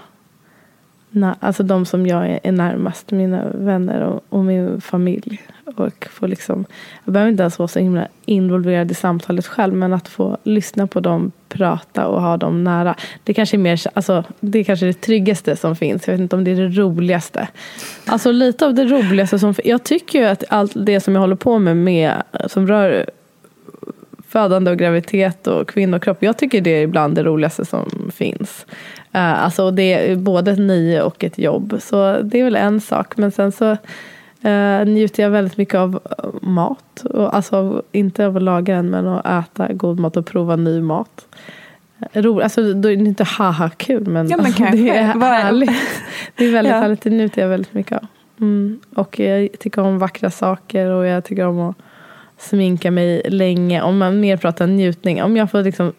Alltså de som jag är närmast, mina vänner och, och min familj. Och få liksom, jag behöver inte ens vara så himla involverad i samtalet själv men att få lyssna på dem prata och ha dem nära. Det kanske är mer, alltså, det är kanske det tryggaste som finns. Jag vet inte om det är det roligaste. Alltså lite av det roligaste som finns. Jag tycker ju att allt det som jag håller på med, med som rör födande och graviditet och kvinnokropp. Jag tycker det är ibland det roligaste som finns. Uh, alltså det är både ett nio och ett jobb. Så det är väl en sak. Men sen så uh, njuter jag väldigt mycket av mat. Och, alltså inte av att laga den men att äta god mat och prova ny mat. Eh, ro, alltså det är inte haha kul men, ja, men alltså, det är härligt. det är väldigt ja. härligt, det njuter jag väldigt mycket av. Mm. Och jag tycker om vackra saker och jag tycker om att sminka mig länge. Om man mer pratar njutning. Om jag får liksom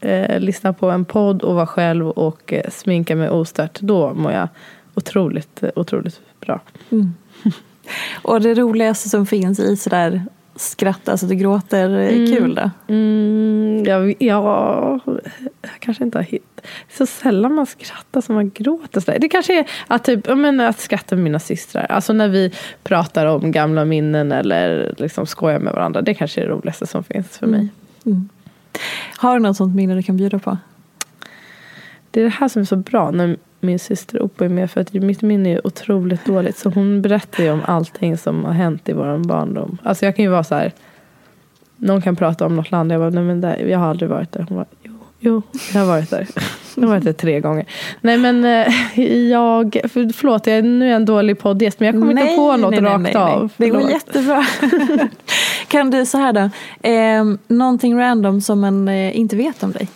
eh, lyssna på en podd och vara själv och eh, sminka mig ostört. Då mår jag otroligt, otroligt bra. Mm. Och det roligaste som finns i sådär skratta, alltså du gråter mm. kul då? Mm, ja, ja, kanske inte har hittat. Så sällan man skrattar som man gråter. Sådär. Det kanske är att, typ, men, att skratta med mina systrar. Alltså när vi pratar om gamla minnen eller liksom skojar med varandra. Det kanske är det roligaste som finns för mig. Mm. mm. Har du något sånt minne du kan bjuda på? Det är det här som är så bra när min syster Oppo är med. För att mitt minne är otroligt dåligt. Så hon berättar ju om allting som har hänt i vår barndom. Alltså jag kan ju vara så här. Någon kan prata om något land. Jag bara, nej men där, jag har aldrig varit där. Hon bara, jo, jo, jag har varit där. Jag har varit där tre gånger. Nej men eh, jag, för, förlåt jag är nu en dålig poddgäst. Men jag kommer inte på något nej, rakt nej, nej, av. Det går jättebra. kan du så här då. Eh, någonting random som man eh, inte vet om dig?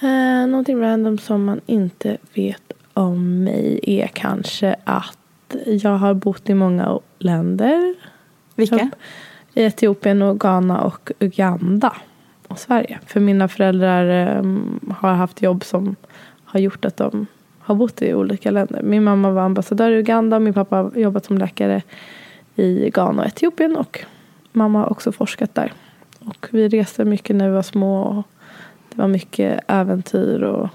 Eh, någonting random som man inte vet om mig är kanske att jag har bott i många länder. Vilka? I Etiopien, och Ghana och Uganda Sverige. För mina föräldrar ehm, har haft jobb som har gjort att de har bott i olika länder. Min mamma var ambassadör i Uganda. Min pappa har jobbat som läkare i Ghana och Etiopien. Och mamma har också forskat där. Och vi reste mycket när vi var små. Och det var mycket äventyr och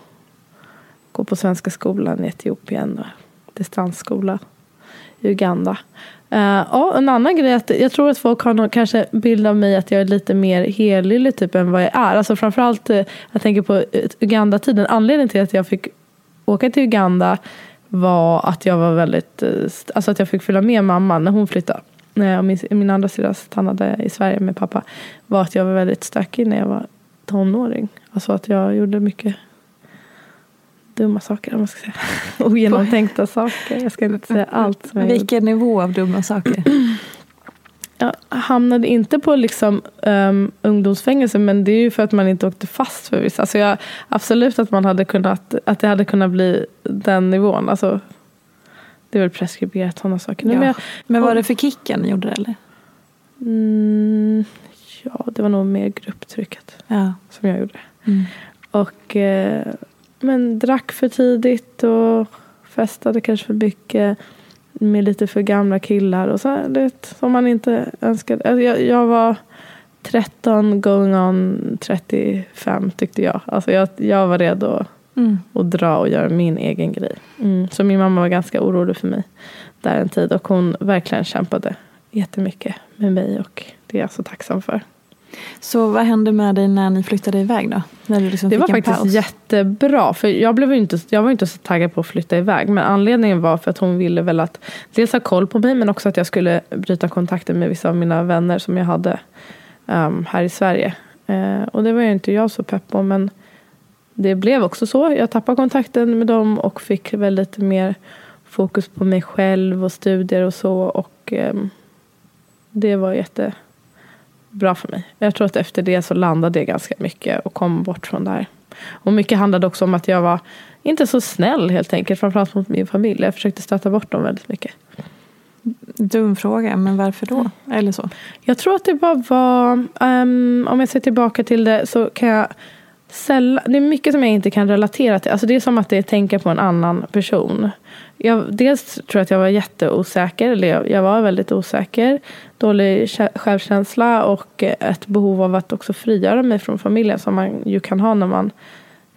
gå på svenska skolan i Etiopien och distansskola i Uganda. Uh, ja, en annan grej är att jag tror att folk har någon, kanske bild av mig att jag är lite mer helylle typ än vad jag är. Alltså framförallt, uh, jag tänker på eh, Uganda-tiden. Anledningen till att jag fick åka till Uganda var att jag var väldigt, uh, alltså att jag fick följa med mamma när hon flyttade. När min, min andra syrra stannade i Sverige med pappa. Var att jag var väldigt stökig när jag var tonåring. Alltså att jag gjorde mycket dumma saker, om man ska säga. Ogenomtänkta saker. Jag ska inte säga allt. Som jag Vilken gjorde. nivå av dumma saker? Jag hamnade inte på liksom, um, ungdomsfängelse men det är ju för att man inte åkte fast för vissa. Alltså jag, absolut att, man hade kunnat, att det hade kunnat bli den nivån. Alltså, det är väl preskriberat sådana saker. Ja. Men, jag, men var det för kicken ni gjorde det eller? Mm, ja, det var nog mer grupptrycket ja. som jag gjorde. Mm. Och, eh, men drack för tidigt och festade kanske för mycket med lite för gamla killar. Och så, det, som man inte önskade. Alltså jag, jag var 13 going on 35 tyckte jag. Alltså jag, jag var redo mm. att dra och göra min egen grej. Mm. Så min mamma var ganska orolig för mig där en tid. Och hon verkligen kämpade jättemycket med mig. Och det är jag så tacksam för. Så vad hände med dig när ni flyttade iväg då? När du liksom det var faktiskt paus? jättebra. För jag, blev inte, jag var inte så taggad på att flytta iväg. Men anledningen var för att hon ville väl att dels ha koll på mig men också att jag skulle bryta kontakten med vissa av mina vänner som jag hade um, här i Sverige. Uh, och det var ju inte jag så pepp på. Men det blev också så. Jag tappade kontakten med dem och fick väl lite mer fokus på mig själv och studier och så. Och um, det var jätte bra för mig. Jag tror att efter det så landade det ganska mycket och kom bort från det här. Och mycket handlade också om att jag var inte så snäll helt enkelt. Framförallt mot min familj. Jag försökte stöta bort dem väldigt mycket. Dum fråga, men varför då? Eller så? Jag tror att det bara var, um, om jag ser tillbaka till det så kan jag sällan, det är mycket som jag inte kan relatera till. Alltså det är som att det tänker tänka på en annan person. Jag, dels tror jag att jag var jätteosäker, eller jag, jag var väldigt osäker. Dålig självkänsla och ett behov av att också frigöra mig från familjen som man ju kan ha när man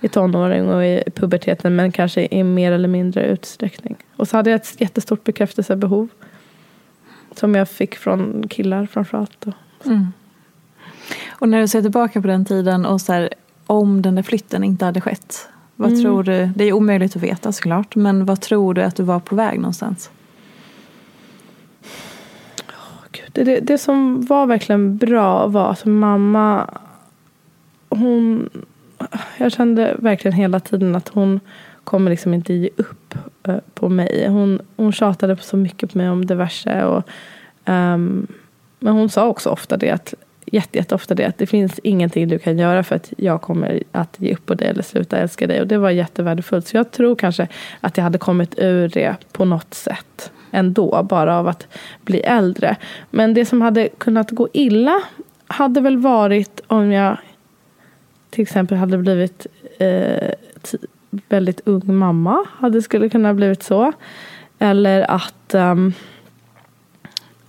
är tonåring och i puberteten men kanske i mer eller mindre utsträckning. Och så hade jag ett jättestort bekräftelsebehov. Som jag fick från killar framförallt. Mm. Och när du ser tillbaka på den tiden och så här, om den där flytten inte hade skett. Vad mm. tror du? Det är omöjligt att veta såklart. Men vad tror du att du var på väg någonstans? Det, det, det som var verkligen bra var att mamma hon, jag kände verkligen hela tiden att hon kommer liksom inte ge upp uh, på mig. Hon, hon tjatade så mycket på mig om diverse. Och, um, men hon sa också ofta det att jätte, jätteofta det att det finns ingenting du kan göra för att jag kommer att ge upp på dig eller sluta älska dig. Och det var jättevärdefullt. Så jag tror kanske att jag hade kommit ur det på något sätt ändå. Bara av att bli äldre. Men det som hade kunnat gå illa hade väl varit om jag till exempel hade blivit eh, väldigt ung mamma. Hade skulle kunna blivit så. Eller att um,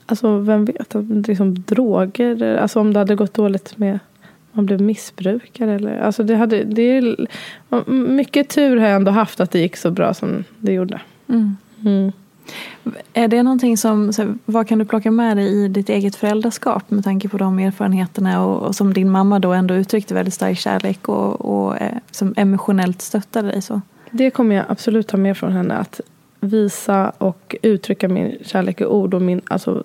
Alltså vem vet, liksom droger, alltså om det hade gått dåligt med man blev missbrukare. Eller, alltså det hade, det är, mycket tur har jag ändå haft att det gick så bra som det gjorde. Mm. Mm. Är det någonting som, vad kan du plocka med dig i ditt eget föräldraskap med tanke på de erfarenheterna och, och som din mamma då ändå uttryckte väldigt stark kärlek och, och eh, som emotionellt stöttade dig så? Det kommer jag absolut ta med från henne. Att visa och uttrycka min kärlek i ord och min, alltså,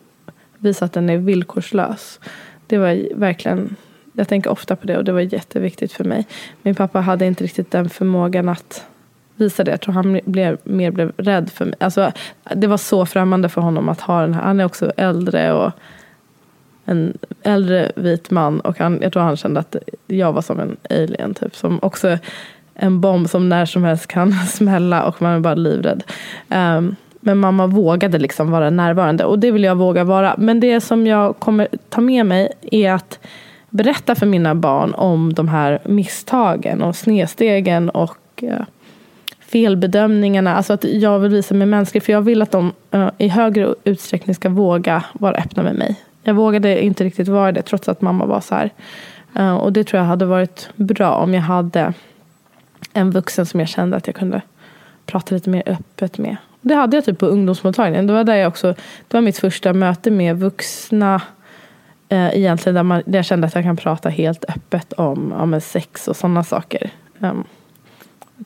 visa att den är villkorslös. Det var verkligen jag tänker ofta på det och det var jätteviktigt för mig. Min pappa hade inte riktigt den förmågan att visa det. Jag tror han blev, mer blev rädd för mig. Alltså, det var så främmande för honom att ha den här. Han är också äldre och en äldre vit man och han, jag tror han kände att jag var som en alien typ. Som också en bomb som när som helst kan smälla och man är bara livrädd. Um, men mamma vågade liksom vara närvarande och det vill jag våga vara. Men det som jag kommer ta med mig är att berätta för mina barn om de här misstagen och snedstegen och eh, felbedömningarna. Alltså att jag vill visa mig mänsklig. För jag vill att de eh, i högre utsträckning ska våga vara öppna med mig. Jag vågade inte riktigt vara det trots att mamma var så här. Eh, och det tror jag hade varit bra om jag hade en vuxen som jag kände att jag kunde prata lite mer öppet med. Det hade jag typ på ungdomsmottagningen. Det var, där jag också, det var mitt första möte med vuxna eh, egentligen där, man, där jag kände att jag kan prata helt öppet om, om sex och sådana saker. Um,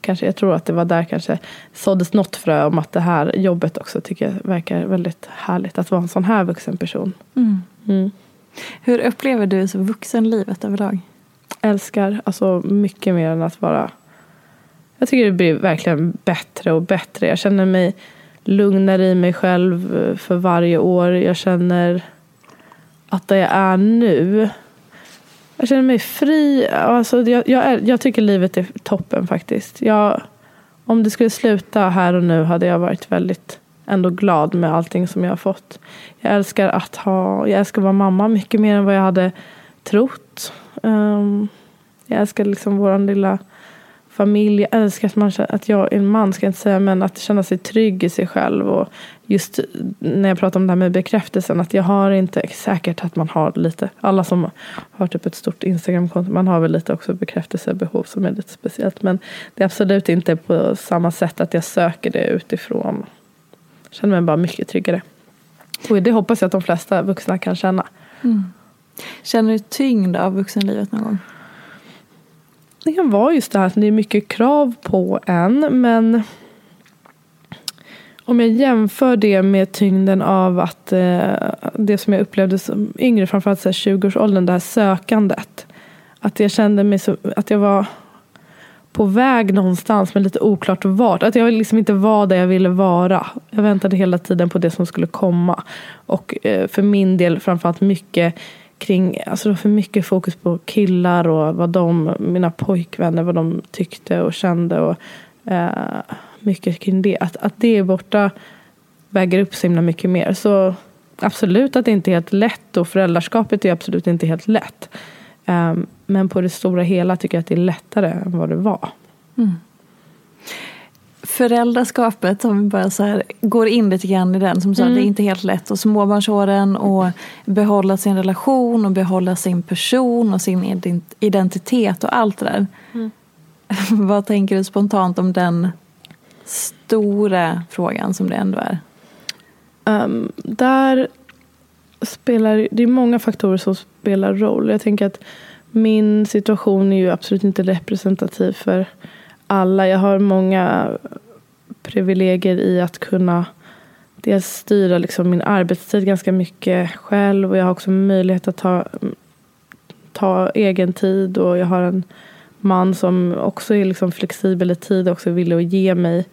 kanske, jag tror att det var där kanske såddes något frö om att det här jobbet också tycker jag verkar väldigt härligt. Att vara en sån här vuxen person. Mm. Mm. Hur upplever du så vuxenlivet överlag? Älskar, alltså mycket mer än att vara jag tycker det blir verkligen bättre och bättre. Jag känner mig lugnare i mig själv eh, för varje år. Jag känner att det jag är nu. Jag känner mig fri. Alltså, jag, jag, är, jag tycker livet är toppen faktiskt. Jag, om det skulle sluta här och nu hade jag varit väldigt ändå glad med allting som jag har fått. Jag älskar att ha, jag älskar att vara mamma mycket mer än vad jag hade trott. Um, jag älskar liksom våran lilla familj. Jag älskar att, man, att jag är en man, ska jag inte säga, men att känna sig trygg i sig själv. Och just när jag pratar om det här med bekräftelsen, att jag har inte säkert att man har lite, alla som har typ ett stort Instagramkonto, man har väl lite också bekräftelsebehov som är lite speciellt. Men det är absolut inte på samma sätt att jag söker det utifrån. Jag känner mig bara mycket tryggare. Och det hoppas jag att de flesta vuxna kan känna. Mm. Känner du tyngd av vuxenlivet någon gång? Det var just det här att det är mycket krav på en. Men om jag jämför det med tyngden av att eh, det som jag upplevde som yngre, framförallt 20-årsåldern, det här sökandet. Att jag kände mig så, att jag var på väg någonstans men lite oklart vart. Att jag liksom inte var där jag ville vara. Jag väntade hela tiden på det som skulle komma. Och eh, för min del framförallt mycket kring, alltså det var för mycket fokus på killar och vad de, mina pojkvänner, vad de tyckte och kände och eh, mycket kring det. Att, att det är borta väger upp så himla mycket mer. Så absolut att det inte är helt lätt och föräldraskapet är absolut inte helt lätt. Eh, men på det stora hela tycker jag att det är lättare än vad det var. Mm föräldraskapet, om vi bara så här, går in lite grann i den. Som sagt, mm. det är mm. inte helt lätt. Och småbarnsåren och behålla sin relation och behålla sin person och sin identitet och allt det där. Mm. Vad tänker du spontant om den stora frågan som det ändå är? Um, där spelar det är många faktorer som spelar roll. Jag tänker att min situation är ju absolut inte representativ för alla. Jag har många privilegier i att kunna dels styra liksom min arbetstid ganska mycket själv och jag har också möjlighet att ta, ta egen tid och jag har en man som också är liksom flexibel i tid och också vill att ge mig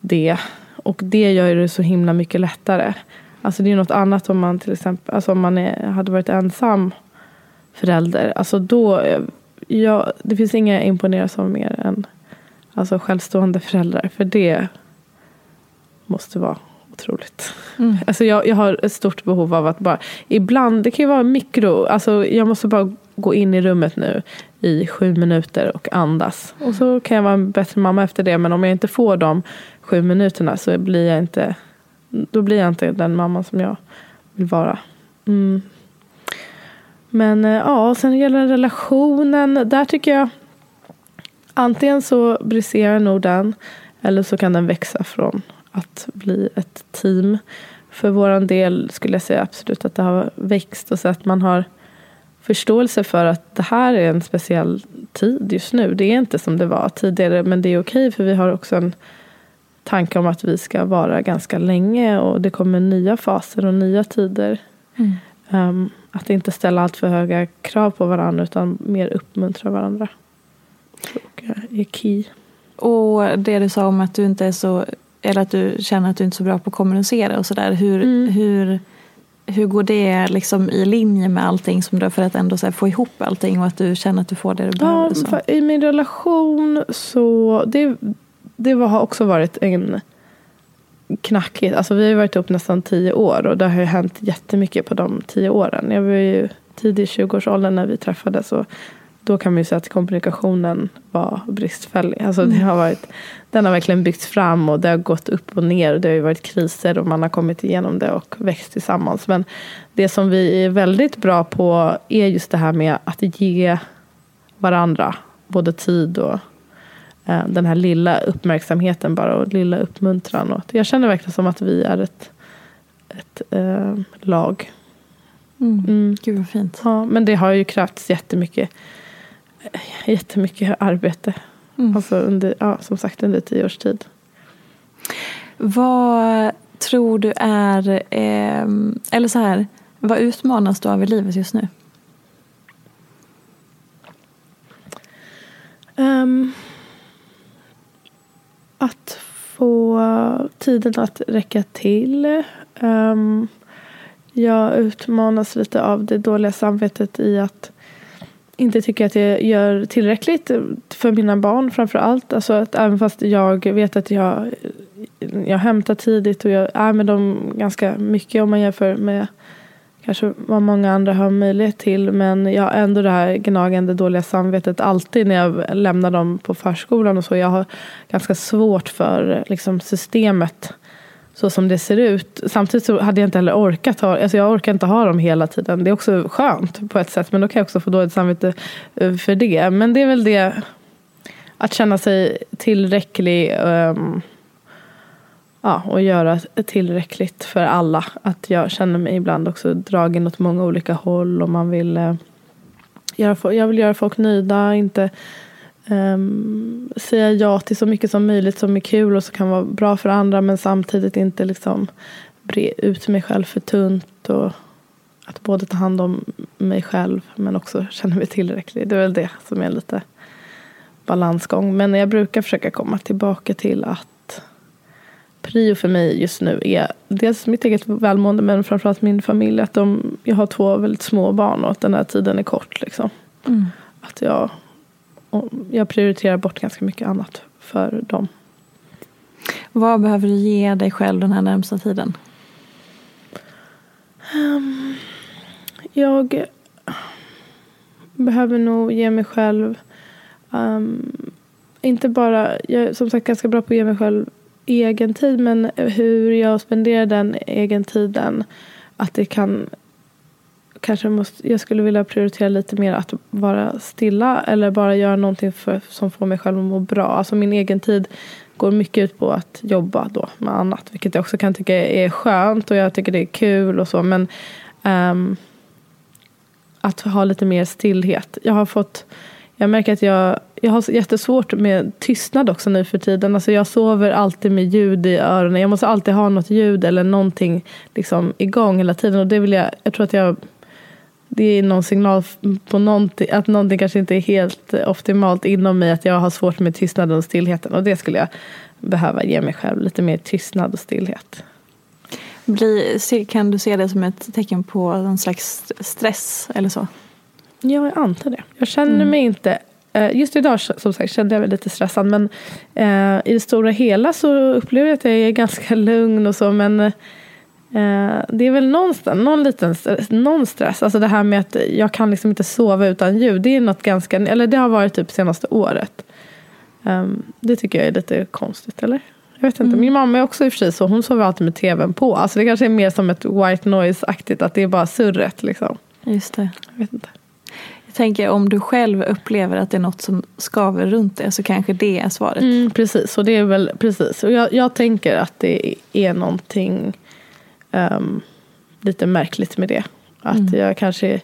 det. Och det gör det så himla mycket lättare. Alltså det är något annat om man till exempel alltså om man är, hade varit ensam förälder. Alltså då, eh, ja, det finns inga jag imponeras av mer än alltså självstående föräldrar. För det måste vara otroligt. Mm. Alltså jag, jag har ett stort behov av att bara, ibland, det kan ju vara mikro, alltså jag måste bara gå in i rummet nu i sju minuter och andas. Och så kan jag vara en bättre mamma efter det. Men om jag inte får de sju minuterna så blir jag inte, då blir jag inte den mamman som jag vill vara. Mm. Men eh, ja, sen gäller relationen. Där tycker jag antingen så briserar nog den eller så kan den växa från att bli ett team. För vår del skulle jag säga absolut att det har växt och så att man har förståelse för att det här är en speciell tid just nu. Det är inte som det var tidigare men det är okej för vi har också en tanke om att vi ska vara ganska länge och det kommer nya faser och nya tider. Mm. Um, att inte ställa allt för höga krav på varandra utan mer uppmuntra varandra. Är key. Och det du sa om att du inte är så eller att du känner att du inte är så bra på att kommunicera och sådär. Hur, mm. hur, hur går det liksom i linje med allting som du för att ändå få ihop allting och att du känner att du får det du behöver? Ja, I min relation så det, det har också varit en knackigt. Alltså vi har varit ihop nästan tio år och det har ju hänt jättemycket på de tio åren. Jag var ju tidig 20-årsåldern när vi träffades och då kan man ju säga att kommunikationen var bristfällig. Alltså det har varit, den har verkligen byggts fram och det har gått upp och ner. Det har ju varit kriser och man har kommit igenom det och växt tillsammans. Men det som vi är väldigt bra på är just det här med att ge varandra både tid och eh, den här lilla uppmärksamheten bara och lilla uppmuntran. Och jag känner verkligen som att vi är ett, ett eh, lag. Mm. Mm. Gud vad fint. Ja, men det har ju krävts jättemycket jättemycket arbete. Mm. Alltså under, ja, som sagt under tio års tid. Vad tror du är, eh, eller så här, vad utmanas du av i livet just nu? Um, att få tiden att räcka till. Um, jag utmanas lite av det dåliga samvetet i att inte tycker att jag gör tillräckligt för mina barn framför allt. Alltså att även fast jag vet att jag, jag hämtar tidigt och jag är med dem ganska mycket om man jämför med kanske vad många andra har möjlighet till. Men jag har ändå det här gnagande dåliga samvetet alltid när jag lämnar dem på förskolan och så. Jag har ganska svårt för liksom, systemet så som det ser ut. Samtidigt så hade jag inte heller orkat ha, alltså jag orkar inte ha dem hela tiden. Det är också skönt på ett sätt men då kan jag också få dåligt samvete eh, för det. Men det är väl det att känna sig tillräcklig um, ja, och göra tillräckligt för alla. Att jag känner mig ibland också dragen åt många olika håll och man vill uh, göra, jag vill göra folk nöjda, inte um, säga ja till så mycket som möjligt som är kul och som kan vara bra för andra men samtidigt inte liksom bre ut mig själv för tunt. Och att både ta hand om mig själv men också känna mig tillräcklig. Det är väl det som är lite balansgång. Men jag brukar försöka komma tillbaka till att prio för mig just nu är dels mitt eget välmående men framförallt min familj. Att de, jag har två väldigt små barn och att den här tiden är kort. Liksom. Mm. Att jag jag prioriterar bort ganska mycket annat för dem. Vad behöver du ge dig själv den här närmsta tiden? Um, jag behöver nog ge mig själv um, inte bara, jag är som sagt ganska bra på att ge mig själv egen tid men hur jag spenderar den egen tiden att det kan kanske måste, jag skulle vilja prioritera lite mer att vara stilla eller bara göra någonting för, som får mig själv att må bra. Alltså min egen tid går mycket ut på att jobba då med annat. Vilket jag också kan tycka är skönt och jag tycker det är kul och så. Men um, att ha lite mer stillhet. Jag har fått jag märker att jag, jag har jättesvårt med tystnad också nu för tiden. Alltså jag sover alltid med ljud i öronen. Jag måste alltid ha något ljud eller någonting liksom igång hela tiden. Och det vill jag, jag tror att jag det är någon signal på någonting, att någonting kanske inte är helt optimalt inom mig. Att jag har svårt med tystnaden och stillheten. Och det skulle jag behöva ge mig själv. Lite mer tystnad och stillhet. Blir, kan du se det som ett tecken på någon slags stress eller så? Ja, jag antar det. Jag känner mm. mig inte eh, just idag som sagt kände jag mig lite stressad men eh, i det stora hela så upplever jag att jag är ganska lugn och så men eh, det är väl någonstans, någon liten någon stress. Alltså det här med att jag kan liksom inte sova utan ljud. Det är något ganska, eller det har varit typ senaste året. Um, det tycker jag är lite konstigt, eller? Jag vet inte. Mm. Min mamma är också i och för sig så. Hon sover alltid med tvn på. Alltså det kanske är mer som ett white noise-aktigt. Att det är bara surret liksom. Just det. Jag vet inte. Jag tänker om du själv upplever att det är något som skaver runt det så kanske det är svaret. Mm, precis, och det är väl precis. Och jag, jag tänker att det är någonting um, lite märkligt med det. Att mm. jag kanske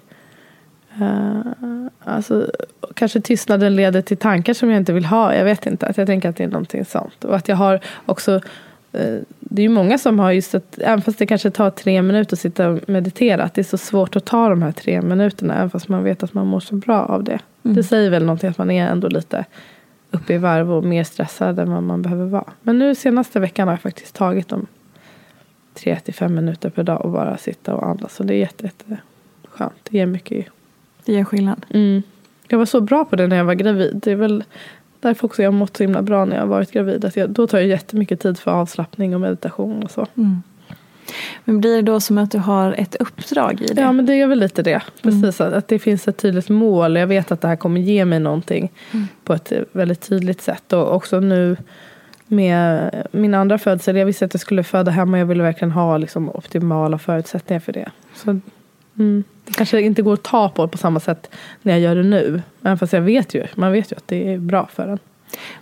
uh, alltså, kanske tystnaden leder till tankar som jag inte vill ha. Jag vet inte. Att jag tänker att det är någonting sånt. Och att jag har också uh, det är ju många som har just att, även fast det kanske tar tre minuter att sitta och meditera, att det är så svårt att ta de här tre minuterna, även fast man vet att man mår så bra av det. Mm. Det säger väl någonting att man är ändå lite uppe i varv och mer stressad än vad man behöver vara. Men nu senaste veckan har jag faktiskt tagit de tre till fem minuter per dag och bara sitta och andas. Så det är jätte, jätte skönt. Det ger mycket. Det gör skillnad. Mm. Jag var så bra på det när jag var gravid. Det är väl därför också jag har mått så himla bra när jag har varit gravid. Att jag, då tar jag jättemycket tid för avslappning och meditation och så. Mm. Men blir det då som att du har ett uppdrag i det? Ja, men det är väl lite det. Mm. Precis, mm. att det finns ett tydligt mål. Jag vet att det här kommer ge mig någonting mm. på ett väldigt tydligt sätt. Och också nu med min andra födsel. Jag visste att jag skulle föda hemma och jag ville verkligen ha liksom, optimala förutsättningar för det. Så, mm, det kanske inte går att ta på på samma sätt när jag gör det nu. Även fast jag vet ju, man vet ju att det är bra för en.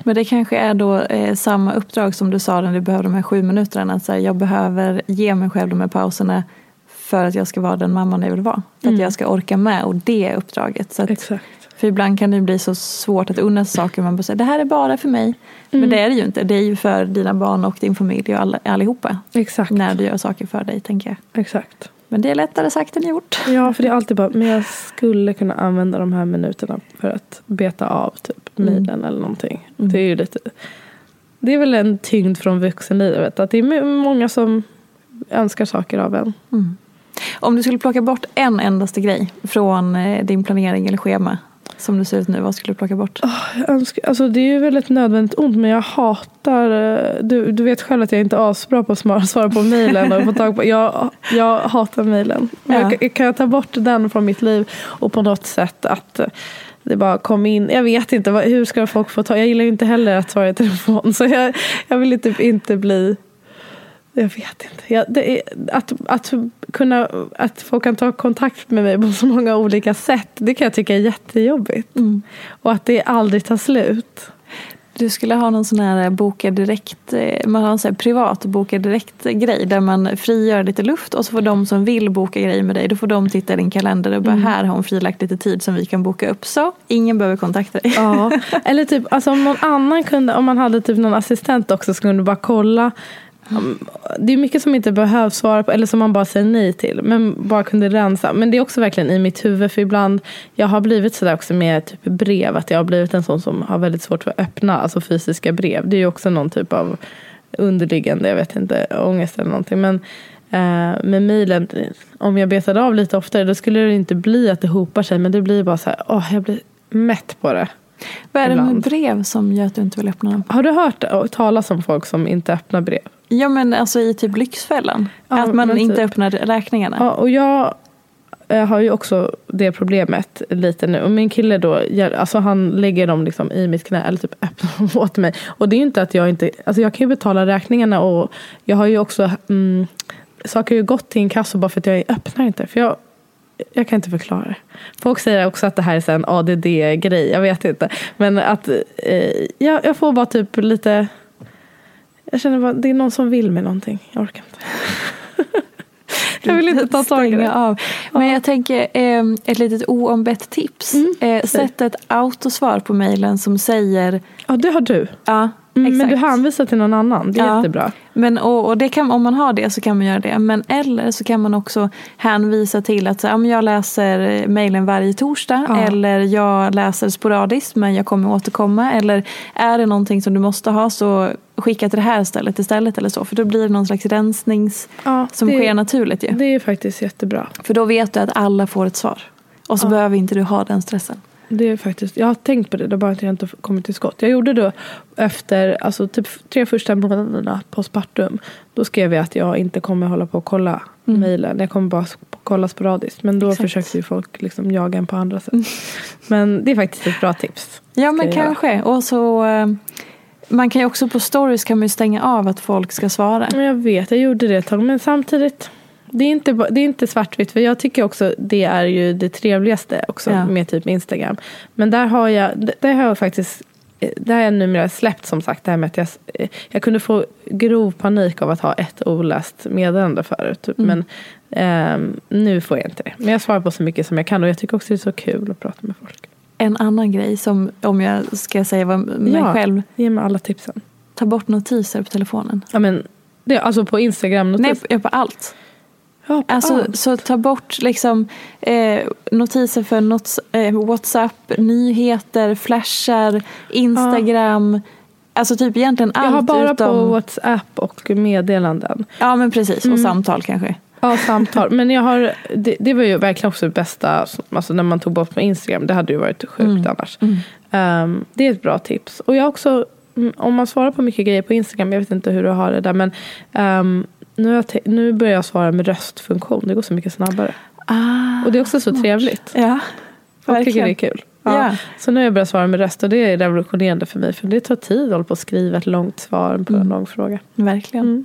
Men det kanske är då eh, samma uppdrag som du sa när du behövde de här sju minuterna. Att här, jag behöver ge mig själv de här pauserna för att jag ska vara den mamman jag vill vara. För mm. att jag ska orka med och det uppdraget. Så att, Exakt. För ibland kan det bli så svårt att unna sig saker. Man bara säger det här är bara för mig. Mm. Men det är det ju inte. Det är ju för dina barn och din familj och all, allihopa. Exakt. När du gör saker för dig tänker jag. Exakt. Men det är lättare sagt än gjort. Ja, för det är alltid bara, men jag skulle kunna använda de här minuterna för att beta av typ milen mm. eller någonting. Mm. Det är ju lite, det är väl en tyngd från vuxenlivet. Att det är många som önskar saker av en. Mm. Om du skulle plocka bort en endaste grej från eh, din planering eller schema som det ser ut nu, vad skulle du plocka bort? Oh, önskar, alltså det är ju väl ett nödvändigt ont men jag hatar eh, du, du vet själv att jag inte är asbra på att svara på mejlen och få tag på. Jag, jag hatar mejlen. Ja. Kan jag ta bort den från mitt liv och på något sätt att det bara kom in. Jag vet inte, hur ska folk få ta? Jag gillar ju inte heller att svara i telefon så jag, jag vill typ inte bli jag vet inte. Jag, är, att, att, kunna, att folk kan ta kontakt med mig på så många olika sätt. Det kan jag tycka är jättejobbigt. Mm. Och att det aldrig tar slut. Du skulle ha någon sån här boka direkt, eh, man har en sån privat boka direkt grej där man frigör lite luft och så får de som vill boka grejer med dig, då får de titta i din kalender och bara mm. här har hon frilagt lite tid som vi kan boka upp. Så ingen behöver kontakta dig. Ja, eller typ alltså om någon annan kunde, om man hade typ någon assistent också som kunde bara kolla det är mycket som inte behövs svara på eller som man bara säger nej till. Men bara kunde rensa. Men det är också verkligen i mitt huvud. För ibland, jag har blivit sådär också med typ brev. Att jag har blivit en sån som har väldigt svårt för att öppna alltså fysiska brev. Det är ju också någon typ av underliggande, jag vet inte, ångest eller någonting. Men eh, med mejlen, om jag betade av lite oftare då skulle det inte bli att det hopar sig. Men det blir bara så här, åh, jag blir mätt på det. Vad är det med brev som gör att du inte vill öppna dem? Har du hört talas om folk som inte öppnar brev? Ja men alltså i typ Lyxfällan. Ja, att man inte typ. öppnar räkningarna. Ja, och jag eh, har ju också det problemet lite nu. Och min kille då, alltså han lägger dem liksom i mitt knä eller typ öppnar dem åt mig. Och det är ju inte att jag inte, alltså jag kan ju betala räkningarna och jag har ju också, mm, saker har ju gått till en kassa bara för att jag öppnar inte. För jag, jag kan inte förklara det. Folk säger också att det här är en ADD-grej, jag vet inte. Men att eh, jag, jag får bara typ lite jag känner bara, det är någon som vill med någonting. Jag orkar inte. jag vill inte ta tag i det. Av. Men jag tänker, eh, ett litet oombett tips. Mm. Eh, sätt ett autosvar på mejlen som säger... Ja, det har du. Ja, Mm, men du hänvisar till någon annan, det är ja. jättebra. Men, och, och det kan, om man har det så kan man göra det. Men eller så kan man också hänvisa till att så, ja, jag läser mejlen varje torsdag. Ja. Eller jag läser sporadiskt men jag kommer återkomma. Eller är det någonting som du måste ha så skicka till det här stället istället. Eller så. För då blir det någon slags rensnings ja, som det, sker naturligt. Ja. Det är faktiskt jättebra. För då vet du att alla får ett svar. Och så behöver inte du ha den stressen. det är faktiskt, jag har tänkt på det, det bara att jag inte kommit till skott. Jag gjorde då efter alltså typ tre första månaderna postpartum. Då skrev jag att jag inte kommer hålla på och kolla mm. mejlen. Jag kommer bara kolla sporadiskt. Men då Exakt. försökte ju folk liksom jaga en på andra sätt. Men det är faktiskt ett bra tips. Ja men kanske. Och så eh, man kan ju också på stories kan man stänga av att folk ska svara. Jag vet, jag gjorde det ett tag. Men samtidigt det är inte, det är inte svartvitt. För jag tycker också det är ju det trevligaste också ja. med typ Instagram. Men där har jag, där har jag faktiskt det har jag numera släppt som sagt. Det här med att jag, jag kunde få grov panik av att ha ett oläst meddelande förut. Typ. Mm. Men eh, nu får jag inte det. Men jag svarar på så mycket som jag kan och jag tycker också det är så kul att prata med folk. En annan grej som om jag ska säga vad mig ja, själv. Ge mig alla tipsen. Ta bort notiser på telefonen. Ja men det, alltså på Instagram notiser? Nej, på allt. Ja, alltså, allt. Så ta bort liksom, eh, notiser för not, eh, Whatsapp, nyheter, flashar, Instagram. Ja. Alltså typ egentligen allt. Jag har bara utom... på Whatsapp och meddelanden. Ja men precis, och mm. samtal kanske. Ja, samtal. Men jag har, det, det, var ju verkligen också det bästa, alltså när man tog bort på Instagram. Det hade ju varit sjukt mm. annars. Mm. Um, det är ett bra tips. Och jag också, mm, om man svarar på mycket grejer på Instagram, jag vet inte hur du har det där, men um, nu, nu börjar jag svara med röstfunktion. Det går så mycket snabbare. Ah, och det är också så smart. trevligt. Ja, Folk tycker det är kul. Ja. ja. Så nu har jag börjat svara med röst och det är revolutionerande för mig. För det tar tid att hålla på att skriva ett långt svar på mm. en lång fråga. Verkligen. Mm.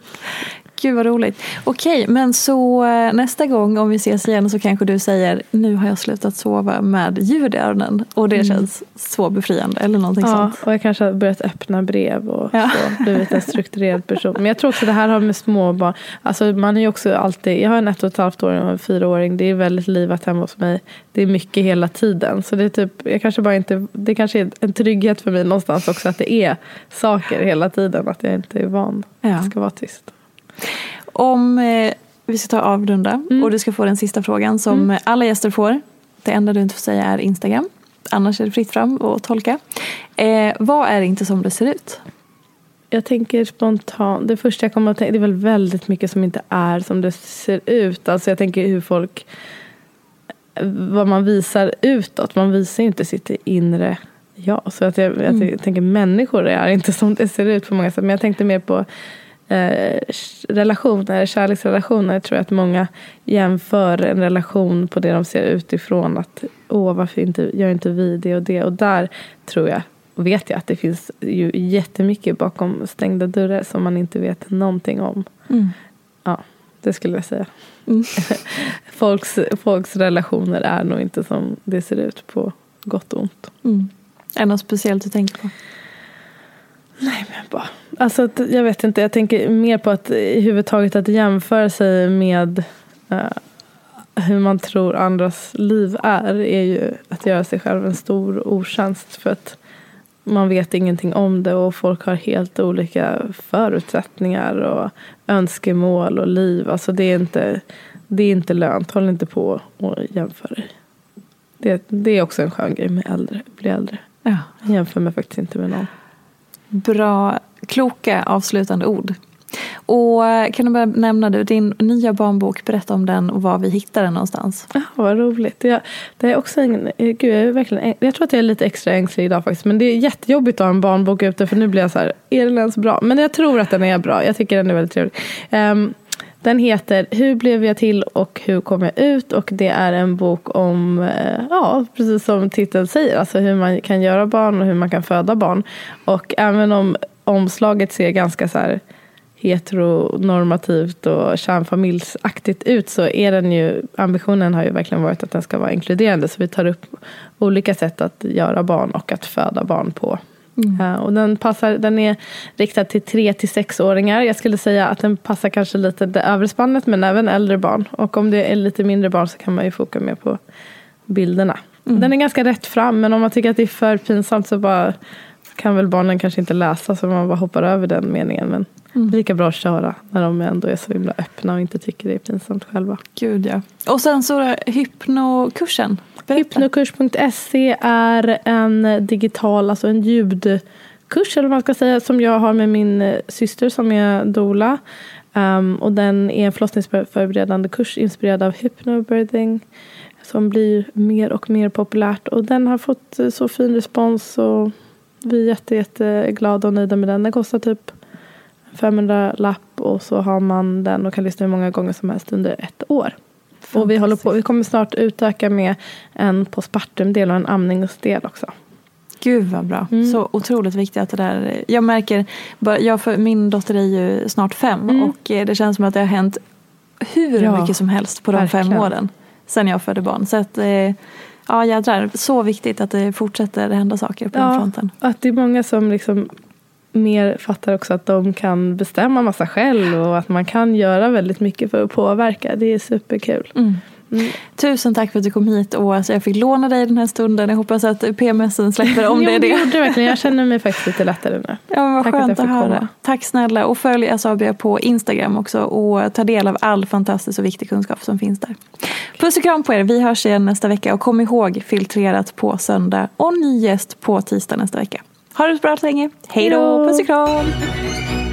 Gud vad roligt. Okej, men så eh, nästa gång om vi ses igen så kanske du säger nu har jag slutat sova med ljud i öronen och det mm. känns så befriande eller någonting ja, sånt. och jag kanske har börjat öppna brev och ja. så, blivit en strukturerad person. Men jag tror också det här har med småbarn, alltså man är ju också alltid, jag har en ett och ett halvt åring och en fyraåring, det är väldigt livat hemma hos mig. Det är mycket hela tiden. Så det är typ, jag kanske bara inte, det kanske är en trygghet för mig någonstans också att det är saker hela tiden, att jag inte är van. Ja. Det ska vara tyst. Om eh, vi ska ta avrunda mm. och du ska få den sista frågan som mm. alla gäster får. Det enda du inte får säga är Instagram. Annars är det fritt fram att tolka. Eh, vad är inte som det ser ut? Jag tänker spontant, det första jag kommer att tänka, det är väl väldigt mycket som inte är som det ser ut. Alltså jag tänker hur folk, vad man visar utåt. Man visar ju inte sitt inre jag. Så att jag, mm. jag tänker människor är inte som det ser ut på många sätt. Men jag tänkte mer på eh, relationer, kärleksrelationer tror jag att många jämför en relation på det de ser utifrån. Att åh, varför inte, gör inte vi det och det? Och där tror jag, vet jag, att det finns ju jättemycket bakom stängda dörrar som man inte vet någonting om. Mm. Ja, det skulle jag säga. Mm. folks, folks relationer är nog inte som det ser ut på gott och ont. Mm. Är det något speciellt du tänker på? Nej men bara, alltså jag vet inte, jag tänker mer på att i huvudtaget att jämföra sig med uh, hur man tror andras liv är, är ju att göra sig själv en stor otjänst för att man vet ingenting om det och folk har helt olika förutsättningar och önskemål och liv. Alltså det är inte, det är inte lönt, håll inte på och jämför dig. Det, det är också en skön grej med äldre, bli äldre. Ja. Jämför mig faktiskt inte med någon. Bra, kloka avslutande ord. Och eh, kan du bara nämna du, din nya barnbok, berätta om den och var vi hittar den någonstans. Ja, vad roligt. Jag, det är också en, eh, gud, jag, är verkligen, jag tror att jag är lite extra ängslig idag faktiskt. Men det är jättejobbigt att ha en barnbok ute för nu blir jag så här, är den ens bra? Men jag tror att den är bra. Jag tycker den är väldigt trevlig. Um, den heter Hur blev jag till och hur kom jag ut? Och det är en bok om, eh, ja precis som titeln säger, alltså hur man kan göra barn och hur man kan föda barn. Och även om omslaget ser ganska så här heteronormativt och kärnfamiljsaktigt ut så är den ju, ambitionen har ju verkligen varit att den ska vara inkluderande. Så vi tar upp olika sätt att göra barn och att föda barn på. Mm. Uh, och den, passar, den är riktad till 3 till 6-åringar. Jag skulle säga att den passar kanske lite det övre spannet men även äldre barn. Och om det är lite mindre barn så kan man ju foka mer på bilderna. Mm. Den är ganska rätt fram men om man tycker att det är för pinsamt så bara kan väl barnen kanske inte läsa så man bara hoppar över den meningen. Men mm. lika bra att köra när de ändå är så himla öppna och inte tycker det är pinsamt själva. Gud ja. Och sen så hypnokursen. Hypnokurs.se är en digital, alltså en ljudkurs eller vad man ska säga som jag har med min eh, syster som är doula. Um, och den är en förlossningsförberedande kurs inspirerad av hypnobirthing som blir mer och mer populärt. Och den har fått så fin respons och vi är jätte, jätteglada och nöjda med den. Den kostar typ 500 lapp och så har man den och kan lyssna hur många gånger som helst under ett år. Och vi, håller på, vi kommer snart utöka med en postpartum-del och en amningsdel också. Gud vad bra. Mm. Så otroligt viktigt att det där. Jag märker, jag för, min dotter är ju snart fem mm. och eh, det känns som att det har hänt hur ja, mycket som helst på de verkligen. fem åren. Sen jag födde barn. Så att, eh, ja jädrar, så viktigt att det fortsätter hända saker på ja, den fronten. Att det är många som liksom mer fattar också att de kan bestämma massa själv och att man kan göra väldigt mycket för att påverka. Det är superkul. Mm. Mm. Tusen tack för att du kom hit och alltså jag fick låna dig den här stunden. Jag hoppas att PMSen släpper om det är det. det gjorde verkligen. Jag känner mig faktiskt lite lättare nu. Ja, men vad tack skönt att, att höra. Komma. Tack snälla och följ Asabia på Instagram också och ta del av all fantastisk och viktig kunskap som finns där. Puss och kram på er. Vi hörs igen nästa vecka och kom ihåg filtrerat på söndag och ny gäst på tisdag nästa vecka. Ha det så bra så länge. Hej då! Puss och kram!